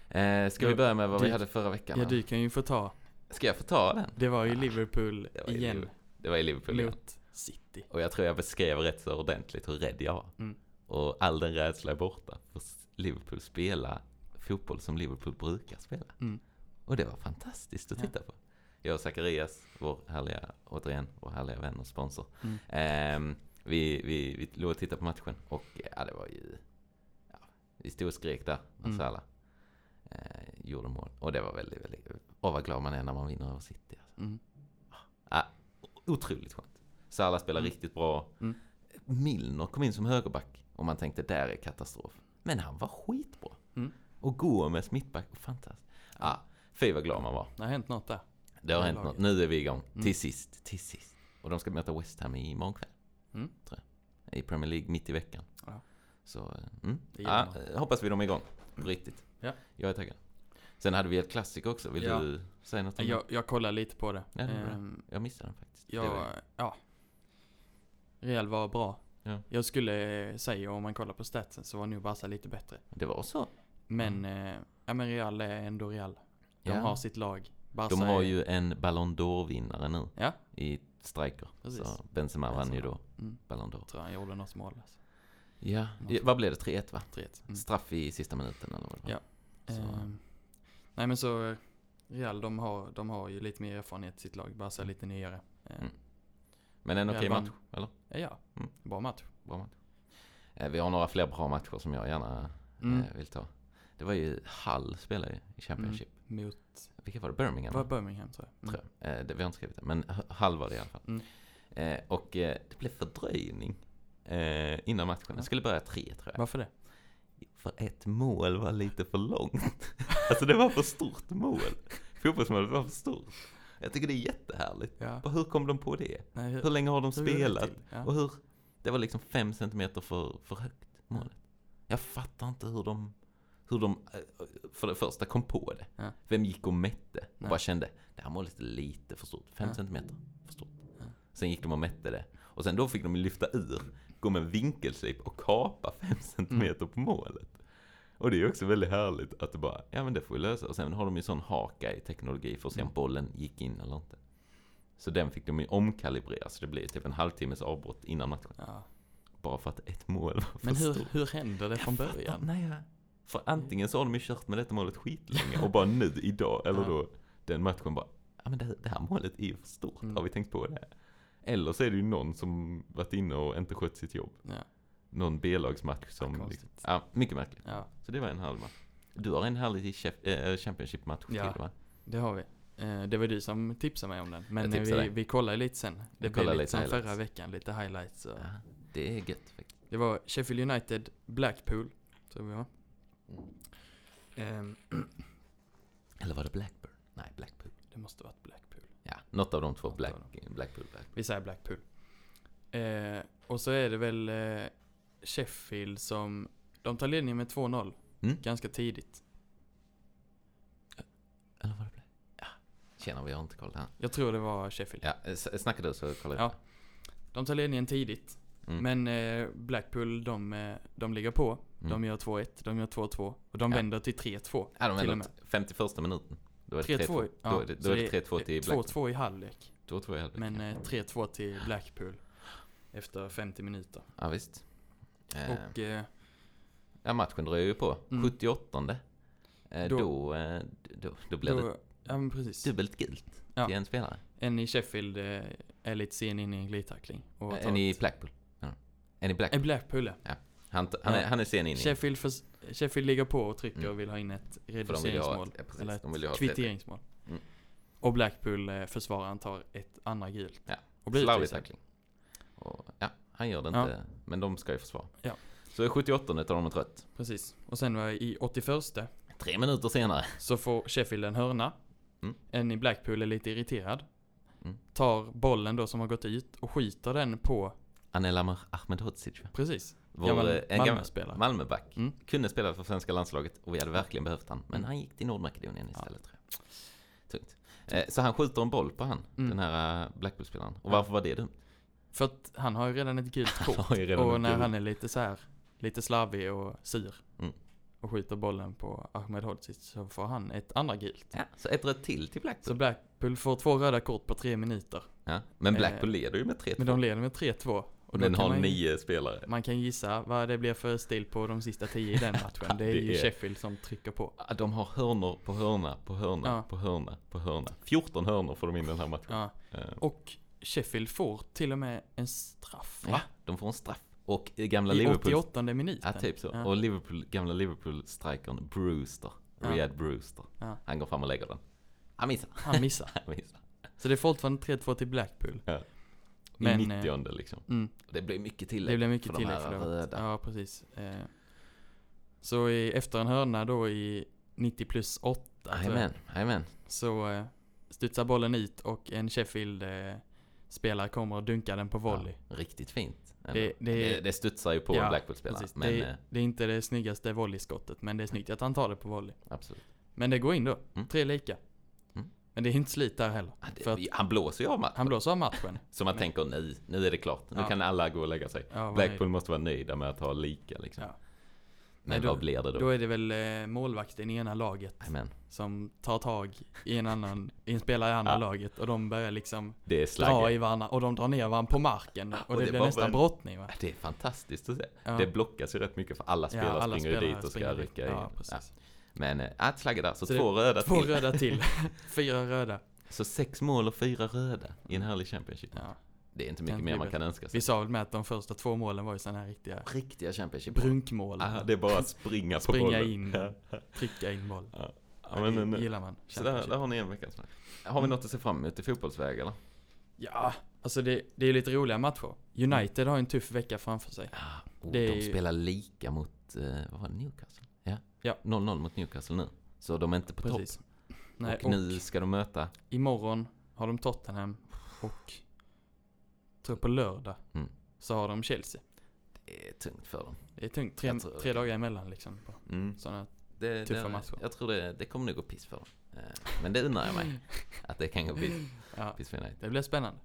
Eh, ska vi börja med vad vi du- hade förra veckan? Ja, du kan ju få ta. Ska jag få ta den? Det var ju Ah, Liverpool det var igen Liverpool. Det var i Liverpool igen. mot City. Och jag tror jag beskrev rätt så ordentligt hur rädd jag var. Mm. Och all den rädsla är borta. För Liverpool spelar fotboll som Liverpool brukar spela. Mm. Och det var fantastiskt att Ja. titta på. Jag och Zacharias, vår härliga, återigen, vår härliga vän och sponsor. Mm. Ehm, vi, vi, vi låg och tittade på matchen och ja, det var ju... Ja, vi stod och skrek där när Mm. Eh, gjorde mål. Och det var väldigt, väldigt... Åh vad glad man är när man vinner över City. Alltså. Mm. Ja, otroligt skönt. Salah spelar Mm. riktigt bra. Mm. Milner kom in som högerback och man tänkte där är katastrof. Men han var skitbra. Mm. Och Gomes mittback, fantastiskt. Ja, fy vad glad man var. Det har hänt något där. Det har Det hänt laget. något. Nu är vi igång. Mm. Till sist, till sist. Och de ska möta West Ham imorgon kväll. Mm. Tror jag. I Premier League mitt i veckan. Ja. Så, eh, mm. Eh, hoppas vi de är igång. På riktigt. Ja. Jag är taggad. Sen hade vi ett klassiker också. Vill Ja. du säga något om Jag, jag kollar lite på det. Ja, det det? Jag missade den faktiskt. Jag, ja. Real var bra. Ja. Jag skulle säga, om man kollar på statsen, så var nog Barca lite bättre. Det var så. Men, eh, ja men Real är ändå Real. De Ja. har sitt lag. Barca De har är, ju en Ballon d'Or-vinnare nu Ja, i striker. Precis. Så Benzema vann ju då mm, Ballon d'Or. tror han gjorde något mål. Alltså. Ja, ja, vad blev det? 3-1 va? 3-1. Mm. Straff i sista minuten eller vad det var? Ja. Ehm, nej men så, eh, Real de har, de har ju lite mer erfarenhet i sitt lag. Barca är lite nyare. Ehm, Mm. Men en okej vann. match, eller? ja, ja, Mm. bra match. Bra match. Eh, Vi har några fler bra matcher som jag gärna Mm. eh, vill ta. Det var ju Hull spelade i Championship. Mot, Vilka var det? Birmingham? var va? Birmingham tror jag. Mm. Tror jag. Eh, det, vi har inte skrivit det, men Hull var det i alla fall. Mm. Eh, och eh, det blev fördröjning eh, innan matchen. Det skulle börja tre tror jag. Varför det? För ett mål var lite för långt. alltså det var för stort mål. Fotbollsmålet var för stort. Jag tycker det är jättehärligt. Ja. Och hur kom de på det? Nej, Hur länge har de hur spelat? Ja. Och hur? Det var liksom fem centimeter för, för högt, målet. Jag fattar inte hur de, hur de eh, för det första kom på det. Ja. Vem gick och mätte och Nej. bara kände, det här målet är lite för stort. Fem centimeter för stort. Sen gick de och mätte det. Och sen då fick de lyfta ur, gå med vinkelslip och kapa fem centimeter på målet. Och det är också väldigt härligt att det bara, ja men det får vi lösa. Och sen har de ju sån haka i teknologi för att se om Mm. bollen gick in eller inte. Så den fick de ju omkalibrera, så det blev typ en halvtimmes avbrott innan matchen. Ja. Bara för att ett mål var för Men hur, stort. hur händer det från Jag fattar- början? Nej. För antingen så har de ju kört med detta målet skitlänge och bara nu idag, eller Ja. då den matchen bara, ja men det, det här målet är ju för stort, Mm. har vi tänkt på det? Eller så är det ju någon som varit inne och inte skött sitt jobb. Ja, Någon B-lagsmatch som, Ja, liksom, ja, mycket märkligt. ja, Så det var en halv match. Du har en härlig äh, Championship-match Ja. till va? det har vi. Eh, det var du som tipsade mig om den. Men Jag eh, vi, dig. vi kollar ju lite sen. Det Vi blev lite lite som highlights. förra veckan, lite highlights. Och Ja, det är gött faktiskt. Det var Sheffield United, Blackpool, tror vi var. Mm. Ehm, Eller var det Blackburn? Nej, Blackpool. det måste varit Blackpool. Ja, något av de två. Black, Blackpool, Blackpool. Vi säger Blackpool. Eh, och så är det väl eh, Sheffield som, de tar ledningen med 2-0 Mm. ganska tidigt. Eller var det Black? Ja, tjena vi har inte koll här. Jag tror det var Sheffield. Ja, snacka du så kollar jag. Ja. De tar ledningen tidigt. Mm. Men eh, Blackpool, de, eh, de ligger på. Mm. De gör 2-1, de gör 2-2. Och de Ja. vänder till 3-2. Ja, de till vänder 51 minuten. Då är det 3-2. 3-2. Ja, Då är det, så då är det 3-2 till Blackpool. 2-2 i halvlek. 2-2 i halvlek. Men eh, 3-2 till Blackpool. Efter 50 minuter. Ja, visst. Eh, Och eh, ja, matchen dröjer ju på. Mm. 78 Eh, Då- då, eh, då, då blir det Då, ja men precis. dubbelt gult Ja. till en spelare. En i Sheffield eh, är lite sen in i en glidtackling. och tar En i Blackpool. Ja. En i En Blackpool. Blackpool ja. Han, han, är, Ja. han är sen in i. Sheffield, för, Sheffield ligger på och trycker Mm. och vill ha in ett reduceringsmål. ett, ja, precis, eller ett ett kvitteringsmål. Mm. Och Blackpool, eh, försvararen, tar ett andra gult. Ja. Och blir Slarvig tackling. Och, ja, han gör det Ja. inte. Men de ska ju försvara. Ja. Så i 78 tar de ett rött. Precis. Och sen var i 81 Tre minuter senare. så får Sheffield en hörna. Mm. En i Blackpool är lite irriterad. Mm. Tar bollen då som har gått ut och skjuter den på, Anelamar Ahmedhodzic. precis, Vår, gammal eh, en Malmö-spelare. Malmöback. Mm. Kunde spela för svenska landslaget och vi hade verkligen behövt han. Men Mm. han gick till Nordmakedonien Ja. istället tror jag. Tungt. Eh, så han skjuter en boll på han, Mm. den här eh, Blackpool-spelaren. Och Ja. varför var det dumt? För att han har ju redan ett gult kort. och när han är lite så här, lite slarvig och sur. Mm. Och skjuter bollen på Ahmed Hodzic så får han ett andra gult. Ja, så ett rött till till Blackpool. Så Blackpool får två röda kort på tre minuter. ja. Men Eh, Blackpool leder ju med 3-2. Men de leder med 3-2. Och kan har man, nio spelare. man kan gissa vad det blir för stil på de sista tio i den matchen. Det är Det ju är- Sheffield som trycker på. De har hörnor på hörna på hörna Ja. på hörna på hörna. 14 hörnor får de in den här matchen. Ja. Eh, Och Sheffield får till och med en straff Ja, va? de får en straff. Och eh, gamla I Liverpool... 88 minuten. Ja, typ så. Ja. Och Liverpool, gamla Liverpool-strikern Brewster, Ja. Riyad Brewster, Ja. han går fram och lägger den. Han missar. Han missar. Han missar. Så det är fortfarande 3-2 till Blackpool. Ja. Men, I eh, 90 liksom. Mm, Det blir mycket tillägg. det blev mycket för de tillägg här för det. röda. Ja, precis. Eh, så i, efter en hörna då i 90 plus 8 tror jag, Jajamän, jajamän. så eh, studsar bollen ut och en Sheffield eh, spelare kommer och dunkar den på volley. Ja, riktigt fint. Det- Det, det- studsar ju på Ja, Blackpool-spelare. Men det, eh, är, det är inte det snyggaste volleyskottet, men det är snyggt att han tar det på volley. absolut. Men det går in då. Mm. Tre lika. Mm. Men det är inte slut där heller. Ja, han blåser ju av matchen. han blåser av matchen. Så man Men- tänker nu, nu är det klart. Nu kan alla gå och lägga sig. Blackpool måste vara nöjda med att ha lika liksom. Ja. Men Nej, då- vad blir det då? Då är det väl eh, målvakten i ena laget Jajamän. som tar tag i en annan, i en spelare i andra Ja. laget och de börjar liksom dra i varandra och de drar ner varandra på marken och, och det, det blir nästan väl- brottning va? Det är fantastiskt att se. Ja. Det blockas ju rätt mycket för alla spelare alla springer spelare dit och ska rycka in. Ja, Ja. precis. Men, äh, ett där. Så, Så två röda Två till. röda till. Fyra röda. Så sex mål och fyra röda i en härlig Championship. Ja. Det är inte mycket mer man kan önska sig. Vi sa väl med att de första två målen var ju sådana här riktiga Riktiga Championship. brunkmål. Ah, det är bara att springa på Springa bollen. in. Ja. Trycka in boll. Ja, Ja, men, det men, gillar man. så där, där har ni en veckans match. Har vi Mm. något att se fram emot i fotbollsväg eller? Ja, alltså det, det är lite roliga matcher. United har en tuff vecka framför sig. Oh, Det är de ju- spelar lika mot, eh, vad var det, Newcastle? Ja. Ja. 0-0 mot Newcastle nu. Så de är inte på Precis. Nej, topp. Och nu ska de möta, imorgon har de Tottenham och tror på lördag Mm. så har de Chelsea. det är tungt för dem. Det är tungt. Tre, tror- tre dagar emellan liksom. På Mm. sådana. Det, Tuffa det, matcher. Jag tror det, det kommer nog gå piss för dem. Eh, Men det undrar jag mig. Att det kan gå piss, Ja, piss för United. det blir spännande.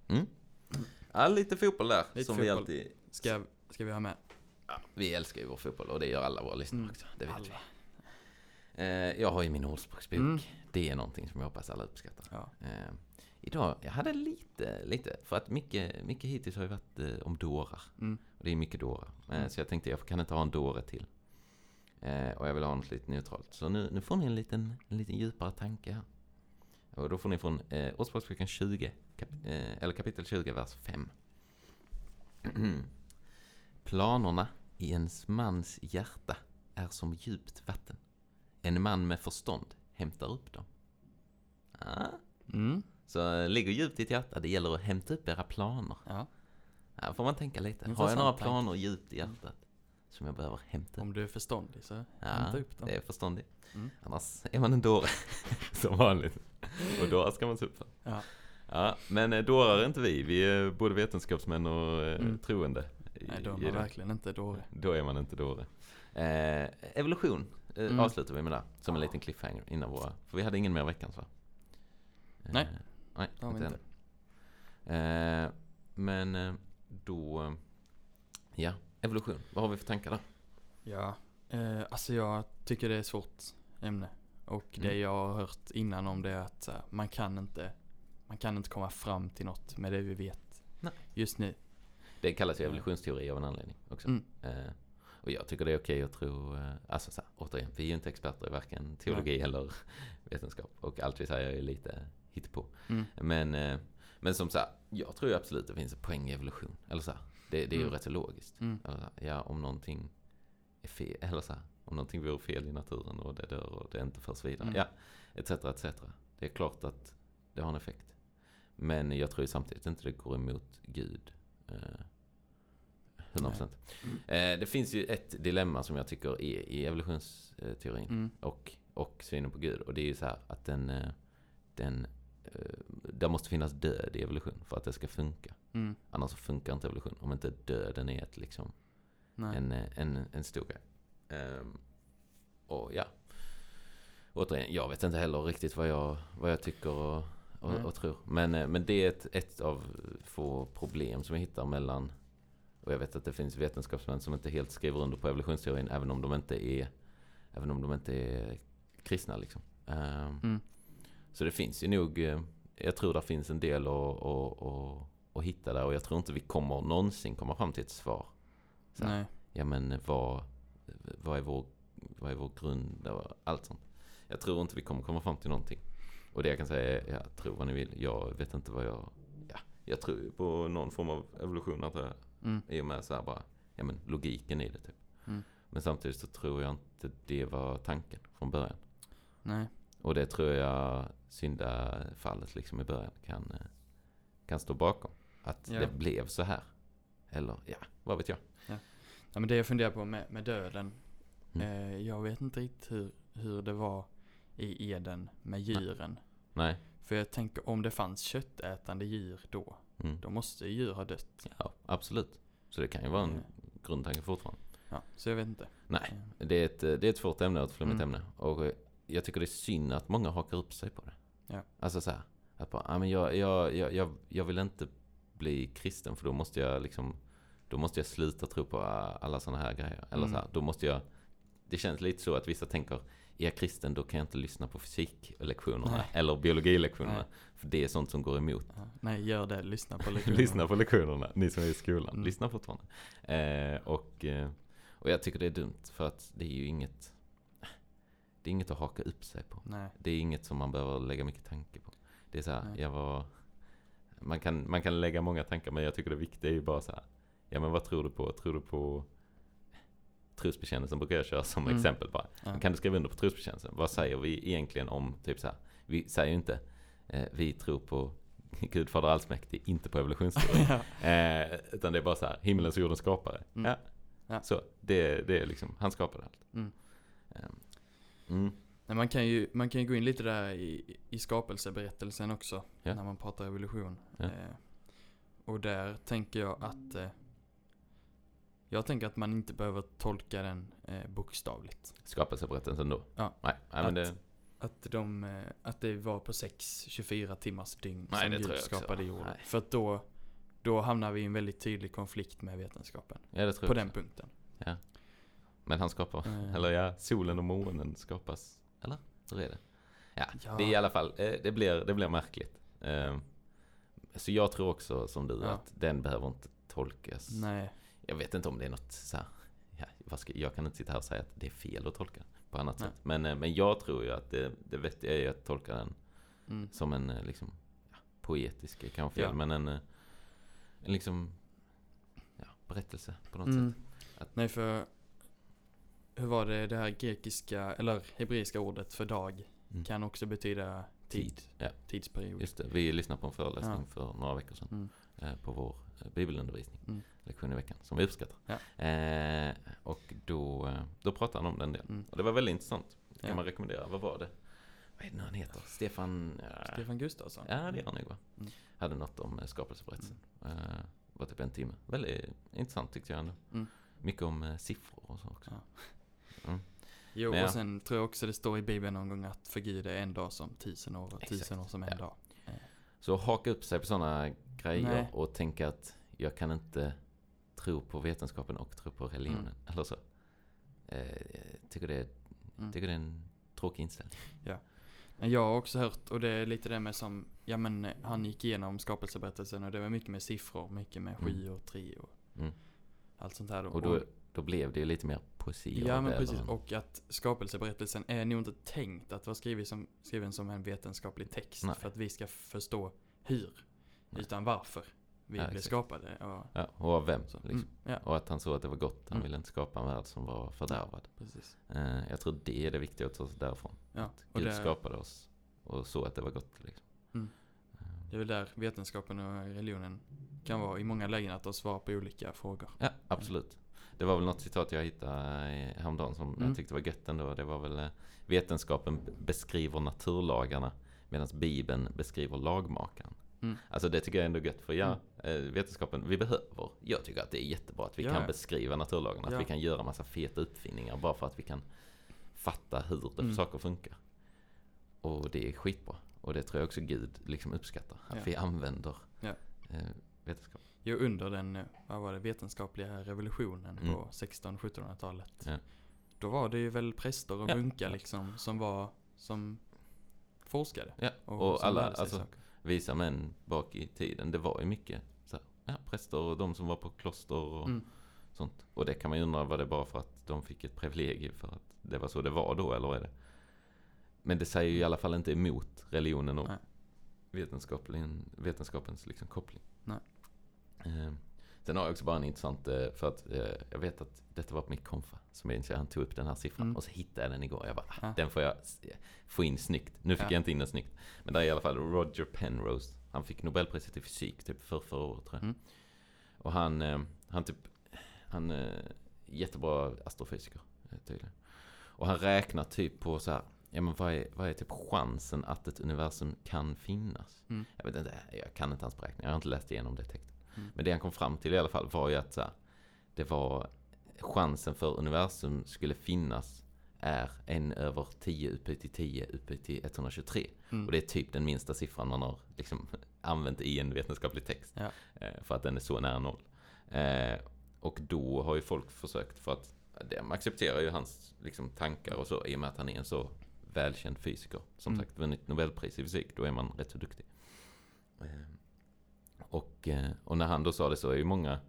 Ja, lite fotboll där. Lite som vi fotboll. alltid... Ska, ska vi ha med? Vi älskar ju vår fotboll och det gör alla våra lyssnare Mm. också. Det vet Alla. vi. Eh, jag har ju min ordspråksbok. Mm. Det är någonting som jag hoppas alla uppskattar. Ja. Eh, idag, jag hade lite, lite, för att mycket, mycket hittills har ju varit eh, om dårar. Mm. Och det är mycket dårar. Eh, Mm. Så jag tänkte, jag kan inte ha en dåre till. Eh, och jag vill ha något lite neutralt. Så nu, nu får ni en liten, en liten djupare tanke här. Och då får ni från eh, Ordspråksboken 20, kap, eh, eller kapitel 20, vers 5. Planerna i en mans hjärta är som djupt vatten. En man med förstånd hämtar upp dem. Ah. Mm. Så eh, ligger djupt i ditt hjärta, det gäller att hämta upp era planer. ja. Här får man tänka lite. Har Intressant jag några planer djupt i hjärtat som jag behöver hämta upp? Om du är förståndig så Ja, hämta upp dem. det är förståndigt. Mm. Annars är man en dåre, som vanligt. Och dårar ska man se upp för. Ja. Ja, men eh, dårar är inte vi. Vi är både vetenskapsmän och eh, Mm. troende. Nej, då är man verkligen inte dålig. Då är man inte dåre. Eh, evolution eh, Mm. avslutar vi med där, som en liten cliffhanger innan våra... För vi hade ingen mer veckans va? Eh, Nej, nej, Det vi inte än. Eh, men eh, då... eh, Ja, evolution. Vad har vi för tankar där? Ja, eh, alltså jag tycker det är ett svårt ämne. Och det Mm. jag har hört innan om det är att här, man kan inte man kan inte komma fram till något med det vi vet Nej. just nu. Det kallas ju Ja. evolutionsteori av en anledning också. Mm. Eh, Och jag tycker det är okej att tro, eh, alltså så här, återigen, vi är ju inte experter i varken teologi eller vetenskap. Och allt vi säger är lite hittepå. Mm. Men, eh, men som sagt, jag tror absolut det finns en poäng i evolution. Eller så här, det, det är ju Mm. rätt så logiskt. Mm. Eller så här, ja, om någonting är fel, eller så här, om någonting vore fel i naturen och det dör och det inte förs vidare. Mm. Ja, etc, etc. Det är klart att det har en effekt. Men jag tror ju samtidigt inte det går emot Gud. Eh, 100%. Eh, det finns ju ett dilemma som jag tycker är i evolutionsteorin Mm. och, och synen på Gud. Och det är ju så här att den, eh, den det måste finnas död i evolution för att det ska funka. Mm. Annars funkar inte evolution. Om inte döden är ett, liksom, Nej. en, eh, en, en stor grej. Ehm, och ja. Återigen, jag vet inte heller riktigt vad jag, vad jag tycker och, och, och tror. Men, eh, men det är ett, ett av få problem som jag hittar mellan och jag vet att det finns vetenskapsmän som inte helt skriver under på evolutionsteorin även om de inte är Även om de inte är kristna liksom. Ehm, Mm. Så det finns ju nog eh, Jag tror det finns en del att, att, att, att hitta där och jag tror inte vi kommer någonsin komma fram till ett svar. Så Nej. ja men vad, vad, är vår, vad är vår grund och allt sånt. Jag tror inte vi kommer komma fram till någonting. Och det jag kan säga är, ja, tro vad ni vill. Jag vet inte vad jag, ja, jag tror på någon form av evolution att det, Mm. i och med så här bara, ja men logiken i det typ. Mm. Men samtidigt så tror jag inte det var tanken från början. Nej. Och det tror jag syndafallet liksom i början kan, eh, kan stå bakom. Att Ja. det blev så här. Eller ja, vad vet jag. Ja, men det jag funderar på med, med döden. Mm. Eh, jag vet inte riktigt hur, hur det var i Eden med djuren. Nej. För jag tänker om det fanns köttätande djur då. Mm. Då måste ju djur ha dött. Ja, absolut. Så det kan ju vara en Eh, grundtanke fortfarande. Ja, så jag vet inte. Nej, Eh, det är ett, det är ett svårt ämne och ett flummigt Mm. ämne. Och jag tycker det är synd att många hakar upp sig på det. Ja. Alltså så här, att bara, ah, men jag, jag, jag, jag, vill inte bli kristen för då måste jag liksom, då måste jag sluta tro på ah, alla sådana här grejer. Eller Mm. så här, då måste jag, det känns lite så att vissa tänker, är jag kristen då kan jag inte lyssna på fysiklektionerna Nej. eller biologilektionerna. Nej. För det är sånt som går emot nej, gör det. Lyssna på lektionerna. Lyssna på lektionerna, ni som är i skolan. Mm. Lyssna fortfarande. Eh, och, eh, och jag tycker det är dumt för att det är ju inget Det är inget att haka upp sig på. Nej. Det är inget som man behöver lägga mycket tanke på. Det är så här, jag var man kan, man kan lägga många tankar men jag tycker det viktiga är ju bara så här. Ja men vad tror du på? Tror du på trosbekännelsen brukar jag köra som Mm. exempel bara. Ja. Kan du skriva under på trosbekännelsen? Vad säger vi egentligen om typ så här? Vi säger ju inte eh, vi tror på Gud fader allsmäktig, inte på evolutionsteori. ja. Eh, utan det är bara så här, himmelens och jordens skapare. Mm. Ja. Ja. Så, det, det är liksom, han skapade allt. Mm. Ehm, mm. Nej, man, kan ju, man kan ju gå in lite där i, i skapelseberättelsen också. Ja. När man pratar evolution. Ja. Eh, och där tänker jag att eh, jag tänker att man inte behöver tolka den eh, bokstavligt. Skapelseberättelsen då? Ja. Nej, nej men det, Att, de, eh, att det var på 6-24 timmars dygn Nej, som Gud skapade jorden. För att då, då hamnar vi i en väldigt tydlig konflikt med vetenskapen. ja, På den punkten. Men han skapar, Eh. eller ja, solen och månen skapas. Eller? Hur är det? Ja, Ja. det är i alla fall, eh, det blir, det blir märkligt. Ehm, Så jag tror också som du Ja. att den behöver inte tolkas. Nej. Jag vet inte om det är något så här, ja, ska, jag kan inte sitta här och säga att det är fel att tolka på annat Nej. sätt. Men, eh, men jag tror ju att det, det vettiga är att tolka den Mm. som en eh, liksom, ja, poetisk, kanske fel, Ja. men en, en liksom, ja, berättelse på något Mm. sätt. Att- Nej, för hur var det, det här grekiska, eller hebreiska ordet för dag Mm. kan också betyda tid, Tid, ja. tidsperiod. Just det, vi lyssnade på en föreläsning Ja. för några veckor sedan Mm. eh, på vår eh, bibelundervisning, Mm. lektion i veckan, som vi uppskattar. Ja. Eh, och då, eh, då pratade han om den delen. Mm. Och det var väldigt intressant. Det kan Ja. man rekommendera. Vad var det? Vad är det nu han heter? Stefan... Ja, Stefan Gustafsson. ja det är han nog va? Mm. Hade något om eh, skapelseberättelsen. Eh, var typ en timme. Väldigt intressant tyckte jag ändå. Mm. Mycket om eh, siffror och så också. Ja. Mm. Jo, Men ja. och sen tror jag också det står i Bibeln någon gång att för Gud är en dag som tusen år och tusen år som en Ja. dag. Så haka upp sig på sådana grejer Nej. och tänka att jag kan inte tro på vetenskapen och tro på religionen. Mm. Eller så. Eh, jag tycker det, är, Mm. tycker det är en tråkig inställning. Men jag har också hört, och det är lite det med som, ja men eh, han gick igenom skapelseberättelsen och det var mycket med siffror, mycket med Mm. sju och tre och Mm. allt sånt här då. Och då då blev det ju lite mer poesi Ja men precis, och att skapelseberättelsen är nog inte tänkt att vara skriven som, skriven som en vetenskaplig text Nej. för att vi ska förstå hur, Nej. utan varför vi Ja, blev exakt. skapade. Och, Ja, och av vem? Liksom. Mm, ja, Och att han såg att det var gott. Han Mm. ville inte skapa en värld som var fördärvad. precis. Eh, jag tror det är det viktiga att ta sig därifrån. Ja, Att Gud det, skapade oss och såg att det var gott. Liksom. Mm. Eh, det är väl där vetenskapen och religionen kan vara i många lägen att ha svar på olika frågor. Ja, absolut. Det var väl något citat jag hittade eh, häromdagen som Mm. jag tyckte var gött ändå. Det var väl eh, vetenskapen beskriver naturlagarna medan Bibeln beskriver lagmakaren. Mm. Alltså det tycker jag ändå är gött för ja, eh, vetenskapen, vi behöver, jag tycker att det är jättebra att vi Ja, kan beskriva naturlagarna, Ja. att vi kan göra massa feta uppfinningar bara för att vi kan fatta hur det Mm. saker funkar. Och det är skitbra. Och det tror jag också Gud liksom uppskattar, att Ja. vi använder eh, vetenskap. Jo, under den, vad var det, vetenskapliga revolutionen Mm. på 1600-1700-talet. Ja. Då var det ju väl präster och Ja. munkar liksom som var, som forskade. Ja, Och, och alla, alltså, saker. visa män bak i tiden. Det var ju mycket så ja, präster och de som var på kloster och Mm. sånt. Och det kan man ju undra, var det bara för att de fick ett privilegium för att det var så det var då, eller är det? Men det säger ju i alla fall inte emot religionen och vetenskapen, vetenskapens liksom koppling. Nej. Eh, sen har jag också bara en intressant, eh, för att eh, jag vet att detta var på mitt konfa, som jag han tog upp den här siffran. Mm. Och så hittade jag den igår. Jag bara, ah, Ja. den får jag s- få in snyggt. Nu fick Ja. jag inte in den snyggt. Men där är i alla fall Roger Penrose. Han fick Nobelpriset i fysik typ för förra året tror jag. Mm. Och han, eh, han typ, han är jättebra astrofysiker eh, tydligen. Och han räknar typ på så här, ja men vad är, vad är typ chansen att ett universum kan finnas? Mm. Jag vet inte, jag kan inte hans beräkningar, jag har inte läst igenom det texten. Mm. Men det han kom fram till i alla fall var ju att här, det var chansen för universum skulle finnas är en över 10 upphöjt till 10 upphöjt till 123. Mm. Och det är typ den minsta siffran man har liksom använt i en vetenskaplig text. Ja. Eh, För att den är så nära noll. Eh, och då har ju folk försökt för att de accepterar ju hans liksom, tankar och så i och med att han är en så välkänd fysiker. Som Mm. sagt vunnit Nobelpris i fysik, då är man rätt så duktig. Och, eh, och när han då sa det så är ju många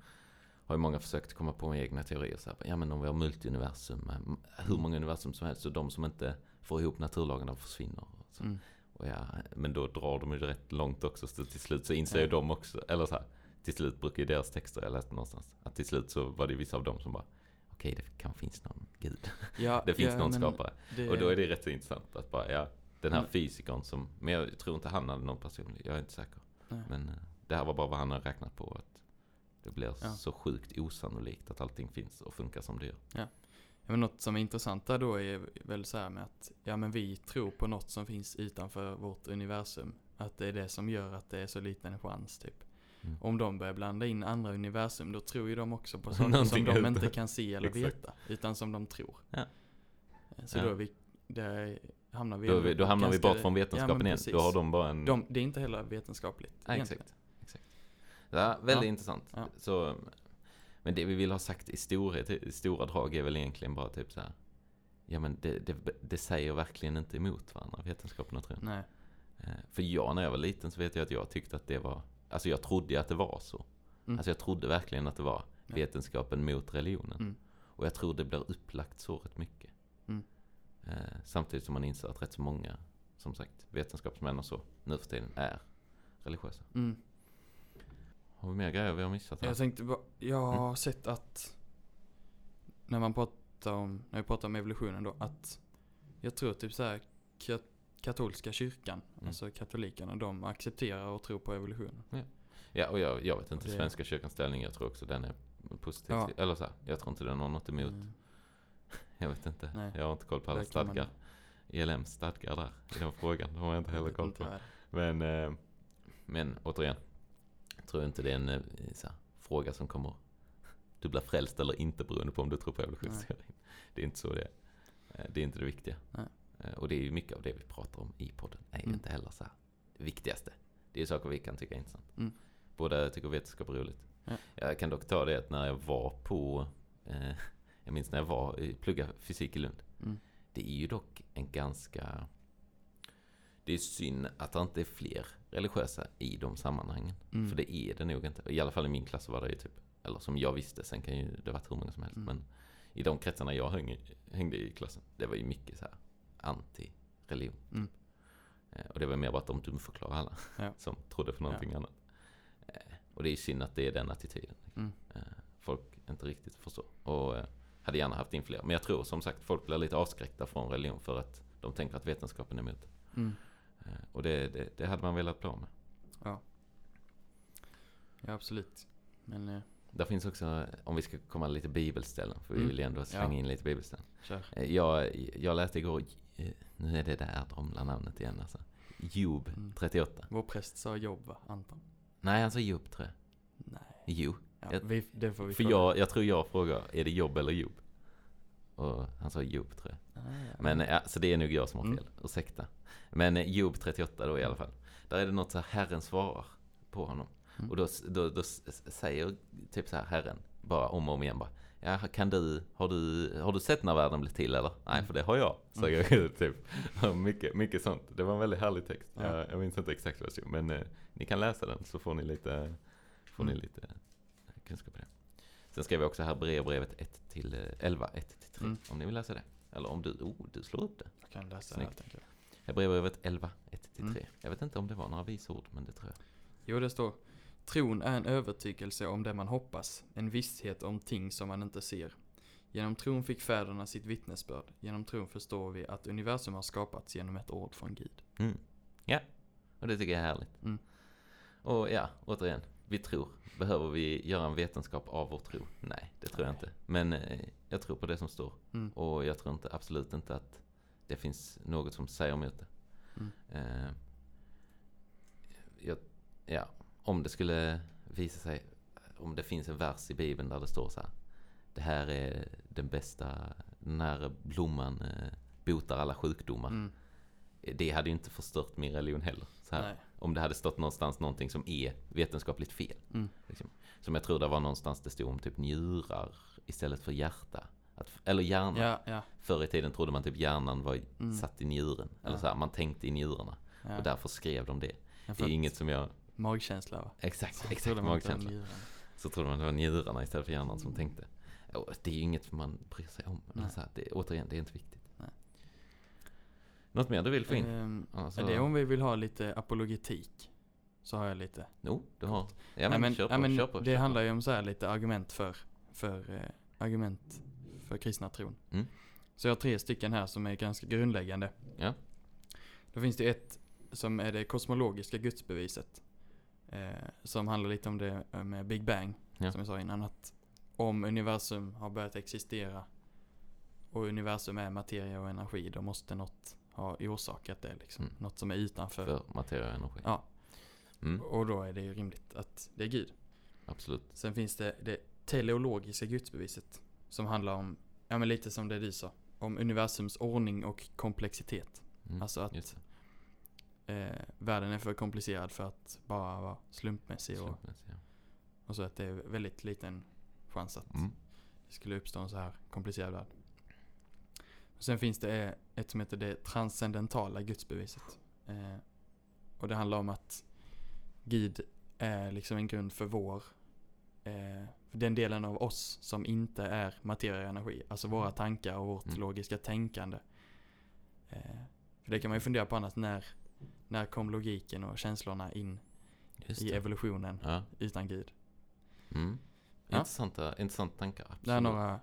har ju många försökt komma på egna teorier. Så här, ja men om vi har multiuniversum, eh, hur många universum som helst, så de som inte får ihop naturlagarna försvinner. Och. Mm. Och ja, men då drar de ju rätt långt också. Så till slut så inser Ja. ju de också, eller så här, till slut brukar ju deras texter, jag läste någonstans, att till slut så var det vissa av dem som bara, okej det kan finnas någon gud. Ja, Det finns ja, någon skapare. det- Och då är det rätt så intressant att bara, ja, den här Mm. fysikern som, men jag tror inte han hade någon personlig, jag är inte säker. Nej. Men eh, det här var bara vad han har räknat på, att det blir Ja. så sjukt osannolikt att allting finns och funkar som det gör. Ja, men något som är intressant där då är väl så här med att ja men vi tror på något som finns utanför vårt universum. Att det är det som gör att det är så liten chans typ. Mm. Om de börjar blanda in andra universum då tror ju de också på saker som de inte kan se eller Exakt. veta. Utan som de tror. Ja. Så Ja. då, vi, där hamnar vi Då, vi, då hamnar vi bort från vetenskapen men igen. Då har de bara en... de, Det är inte heller vetenskapligt. Ja, egentligen. exakt. Ja, väldigt Ja. intressant. Ja. Så, men det vi vill ha sagt i, storhet, i stora drag är väl egentligen bara typ så här. Ja men det, det, det säger verkligen inte emot varandra, vetenskapen och tron. Nej. Eh, För jag, när jag var liten så vet jag att jag tyckte att det var, alltså jag trodde att det var så. Mm. Alltså jag trodde verkligen att det var vetenskapen mot religionen. Mm. Och jag tror det blir upplagt så rätt mycket. Mm. Eh, samtidigt som man inser att rätt så många, som sagt, vetenskapsmän och så, nu för tiden är religiösa. Mm. Har vi mer grejer vi har missat här? Jag tänkte bara, jag har Mm. sett att när man pratar om, när vi pratar om evolutionen då, att jag tror typ så här ka- katolska kyrkan, Mm. alltså katolikerna, de accepterar och tror på evolutionen. Ja, och jag, jag vet inte Det- Svenska kyrkans ställning. Jag tror också den är positiv. Ja. Eller så här, jag tror inte den har något emot. Mm. Jag vet inte. Nej. Jag har inte koll på alla kan man- stadgar. ELMs stadgar där, i den frågan. De har jag inte heller koll på. Men, eh, men återigen. Jag tror inte det är en eh, här, fråga som kommer. Du blir frälst eller inte beroende på om du tror på evolutionsteorin. Det är inte så det är. Eh, Det är inte det viktiga. Nej. Eh, Och det är ju mycket av det vi pratar om i podden. är ju Mm. inte heller så här det viktigaste. Det är saker vi kan tycka är intressant. Mm. Båda tycker vetenskap är roligt. Ja. Jag kan dock ta det att när jag var på, eh, jag minns när jag var, i- plugga fysik i Lund. Mm. Det är ju dock en ganska, det är synd att det inte är fler religiösa i de sammanhangen. Mm. För det är det nog inte. I alla fall i min klass var det ju typ, Eller som jag visste, sen kan ju det varit hur många som helst. Mm. Men i de kretsarna jag häng, hängde i klassen, det var ju mycket så här anti-religion. Mm. Eh, Och det var mer bara att de dumförklarade alla Ja. som trodde på någonting annat. Eh, Och det är synd att det är den attityden. Mm. Eh, Folk inte riktigt förstår. Och hade gärna haft in fler. Men jag tror som sagt folk blir lite avskräckta från religion för att de tänker att vetenskapen är emot. Mm. Eh, Och det, det, det hade man velat bli med. Ja, absolut. Men, eh, Där finns också, om vi ska komma lite bibelställen, för vi Mm. vill ju ändå slänga Ja. in lite bibelställen. kör. Eh, Jag, jag läste igår, eh, nu är det där dromlar namnet igen alltså. Job Mm. 38. Vår präst sa jobb va, Anton? Nej, han sa Job tror jag. Nej. Jo. Ja, Jag- vi, det får vi För jag, jag tror jag frågar, är det Job eller Job? Och han sa Job tror jag. Ah, ja. Men ja, så det är nog jag som har Mm. fel, ursäkta. Men eh, Job 38 då i alla fall. Där är det något så här, Herren svarar på honom. Mm. Och då, då, då säger typ så här Herren, bara om och om igen bara. Ja, kan du, har du, har du sett när världen blev till eller? Nej, Mm. för det har jag, säger Gud typ. Och mycket, mycket sånt. Det var en väldigt härlig text. Ja. Jag, jag minns inte exakt vad det stod, men eh, ni kan läsa den så får ni lite, får ni Mm. lite kunskap på det. Sen skrev jag också här brevet 1 till eh, 11, 1 till 3. Mm. Om ni vill läsa det. Eller om du, oh, du slår upp det. Jag kan läsa Snyggt. det helt enkelt. Hebreerbrevet 11, 1 till 3. Mm. Jag vet inte om det var några visord, men det tror jag. Jo, det står Tron är en övertygelse om det man hoppas, en visshet om ting som man inte ser. Genom tron fick fäderna sitt vittnesbörd. Genom tron förstår vi att universum har skapats genom ett ord från Gud. Mm. Ja, och det tycker jag är härligt. Mm. Och ja, återigen, vi tror. Behöver vi göra en vetenskap av vår tro? Nej, det tror jag inte. Men eh, jag tror på det som står. Mm. Och jag tror inte, absolut inte att det finns något som säger emot det. Mm. Eh, jag, ja, om det skulle visa sig, om det finns en vers i Bibeln där det står så här. Det här är den bästa, den här blomman eh, botar alla sjukdomar. Mm. Det hade ju inte förstört min religion heller. Här, om det hade stått någonstans någonting som är vetenskapligt fel. Mm. Liksom. Som jag tror det var någonstans det stod om typ njurar istället för hjärta. Att, eller hjärna. Ja, ja. Förr i tiden trodde man typ hjärnan var Mm. satt i njuren. Eller Ja. så här, man tänkte i njurarna. ja. Och därför skrev de det. Det är inget som jag... Magkänsla va? Exakt, exakt magkänsla. Så trodde man det var njurarna istället för hjärnan som tänkte. Och det är ju inget man bryr sig om. Här, det, återigen, det är inte viktigt. Något mer du vill få in? Ehm, Annars är så- det om vi vill ha lite apologetik? Så har jag lite. Jo, du har. Ja Nej, men, men, kör på, nej, men kör på. det kör på. handlar ju om så här lite argument för, för eh, argument för kristna tron. Mm. Så jag har tre stycken här som är ganska grundläggande. Ja. Då finns det ett som är det kosmologiska gudsbeviset. Eh, som handlar lite om det med Big Bang. Ja. Som jag sa innan. Att om universum har börjat existera och universum är materia och energi, då måste något ha orsakat det liksom. Mm. Något som är utanför. För materia och energi. Ja, Mm, och då är det ju rimligt att det är Gud. absolut. Sen finns det det teleologiska gudsbeviset. Som handlar om, ja men lite som det du sa. Om universums ordning och komplexitet. Mm, Alltså att eh, världen är för komplicerad för att bara vara det. slumpmässig. Och, ja. och så att det är väldigt liten chans att Mm. det skulle uppstå en så här komplicerad värld. Sen finns det ett som heter det transcendentala gudsbeviset. Eh, och det handlar om att Gud är liksom en grund för vår, eh, för den delen av oss som inte är materia och energi. Alltså våra tankar och vårt Mm. logiska tänkande. Eh, för det kan man ju fundera på annars, när, när kom logiken och känslorna in i evolutionen Ja. utan Gud? Mm. Ja. Intressanta, intressanta tankar. Absolut. Det är några,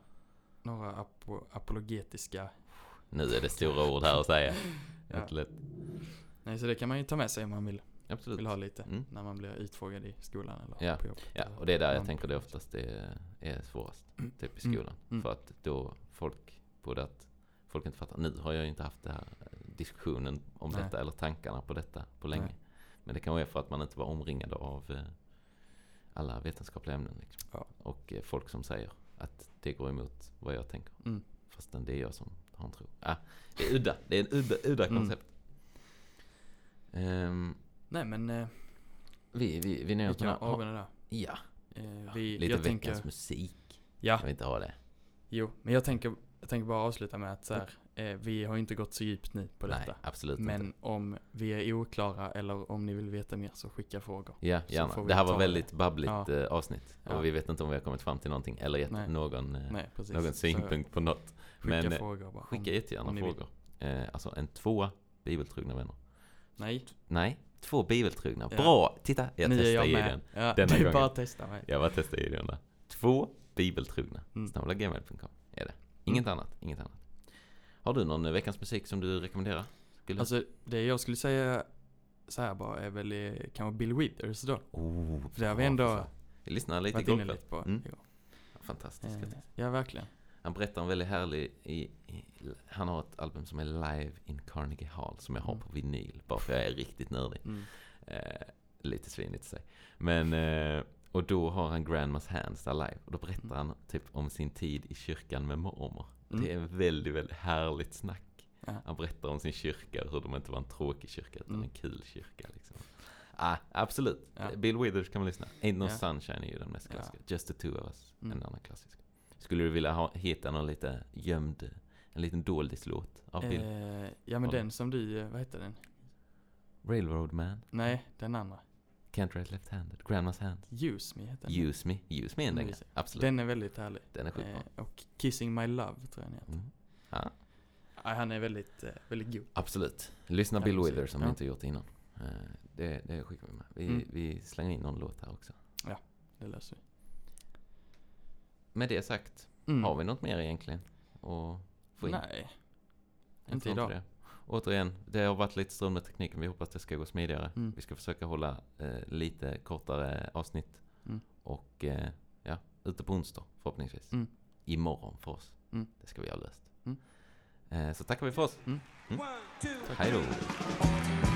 några apo, apologetiska Nu är det stora ord här att säga. Ja. Nej, så det kan man ju ta med sig om man vill, Absolut. vill ha lite. Mm. När man blir utfrågad i skolan eller Ja, på jobbet. Ja, och det är där jag tänker det oftast är, är svårast. Typ i Mm. skolan. Mm. För att då folk, både att folk inte fattar. Nu har jag inte haft det här diskussionen om Nej. detta eller tankarna på detta på länge. Nej. Men det kan vara för att man inte var omringad av eh, alla vetenskapliga ämnen. Liksom. Ja. Och eh, folk som säger att det går emot vad jag tänker. Mm. Fastän det är jag som har en tro. Ah, det är udda. Det är en udda, udda Mm. koncept. Ehm, Nej men eh, vi, vi, vi nöjer vi oss kan med det där. Ja, Eh, vi, lite jag veckans tänker, musik. ja, Jag vill inte ha det. jo, men jag tänker, jag tänker bara avsluta med att så här, Eh, vi har inte gått så djupt nu på Nej, detta. absolut Men inte. om vi är oklara eller om ni vill veta mer så skicka frågor. Ja, så gärna. Det här var väldigt babbligt Ja. eh, avsnitt. Ja. Och vi vet inte om vi har kommit fram till någonting eller gett Nej. någon, eh, Nej, någon Så synpunkt på något. Skicka Men, eh, frågor bara. Skicka jättegärna om frågor. Eh, alltså en tvåa bibeltrogna vänner. Nej, Nej, två bibeltrogna. Ja. Bra! Titta, jag nu testar. Gideon. Ja, denna är gången. bara testa mig. Jag bara testar Gideon där. Två bibeltrogna. Mm. Snabla gmail.com är det. Inget annat, inget annat. Har du någon veckans musik som du rekommenderar? Skulle... Alltså, det jag skulle säga så här bara är väl eh, kanske Bill Withers då. oh, För det har vi ändå förslag. Vi lyssnade lite varit inne lite på. Mm. Fantastiskt. Eh, ja, verkligen. Han berättar en väldigt härlig, i, i, han har ett album som är Live in Carnegie Hall som jag har Mm. på vinyl. Bara för jag är riktigt nördig. Mm. Eh, lite svinigt att säga. Men, eh, och då har han Grandmas Hands där live. Och då berättar Mm. han typ om sin tid i kyrkan med mormor. Mm. Det är väldigt, väldigt härligt snack. Ja. Han berättar om sin kyrka och hur de inte var en tråkig kyrka utan Mm. en kul kyrka liksom. Ah, absolut. Ja. Bill Withers kan man lyssna. Ain't No Ja. Sunshine är ju den mest Ja. klassiska. Just the two of us, Mm. en annan klassisk. Skulle du vilja ha, hitta någon lite gömd, en liten doldislåt av Bill? Eh, ja men du? den som du, eh, vad heter den? Railroad Man, Nej, den andra. Can't Write Left-Handed, Grandma's Hand. Use Me heter den. Use Me, Use Me är en dänga. Absolut. Den är väldigt härlig. Den är sjukt. Eh, och Kissing My Love tror jag den heter. Mm. Ja, Ja, han är väldigt, eh, väldigt god. absolut. Lyssna Ja, Bill. Withers om Ja. ni inte gjort innan. Eh, Det, det skickar vi med. Vi, Mm. vi slänger in någon låt här också. Det löser vi. Med det sagt, Mm. har vi något mer egentligen? Och? Nej. Inte idag. Det. Återigen, det har varit lite strul med tekniken. Vi hoppas det ska gå smidigare. Mm. Vi ska försöka hålla eh, lite kortare avsnitt. Mm. Och eh, ja, ute på onsdag förhoppningsvis. Mm. Imorgon för oss. Mm. Det ska vi ha löst. Mm. Eh, så tackar vi för oss. Mm. Hej då.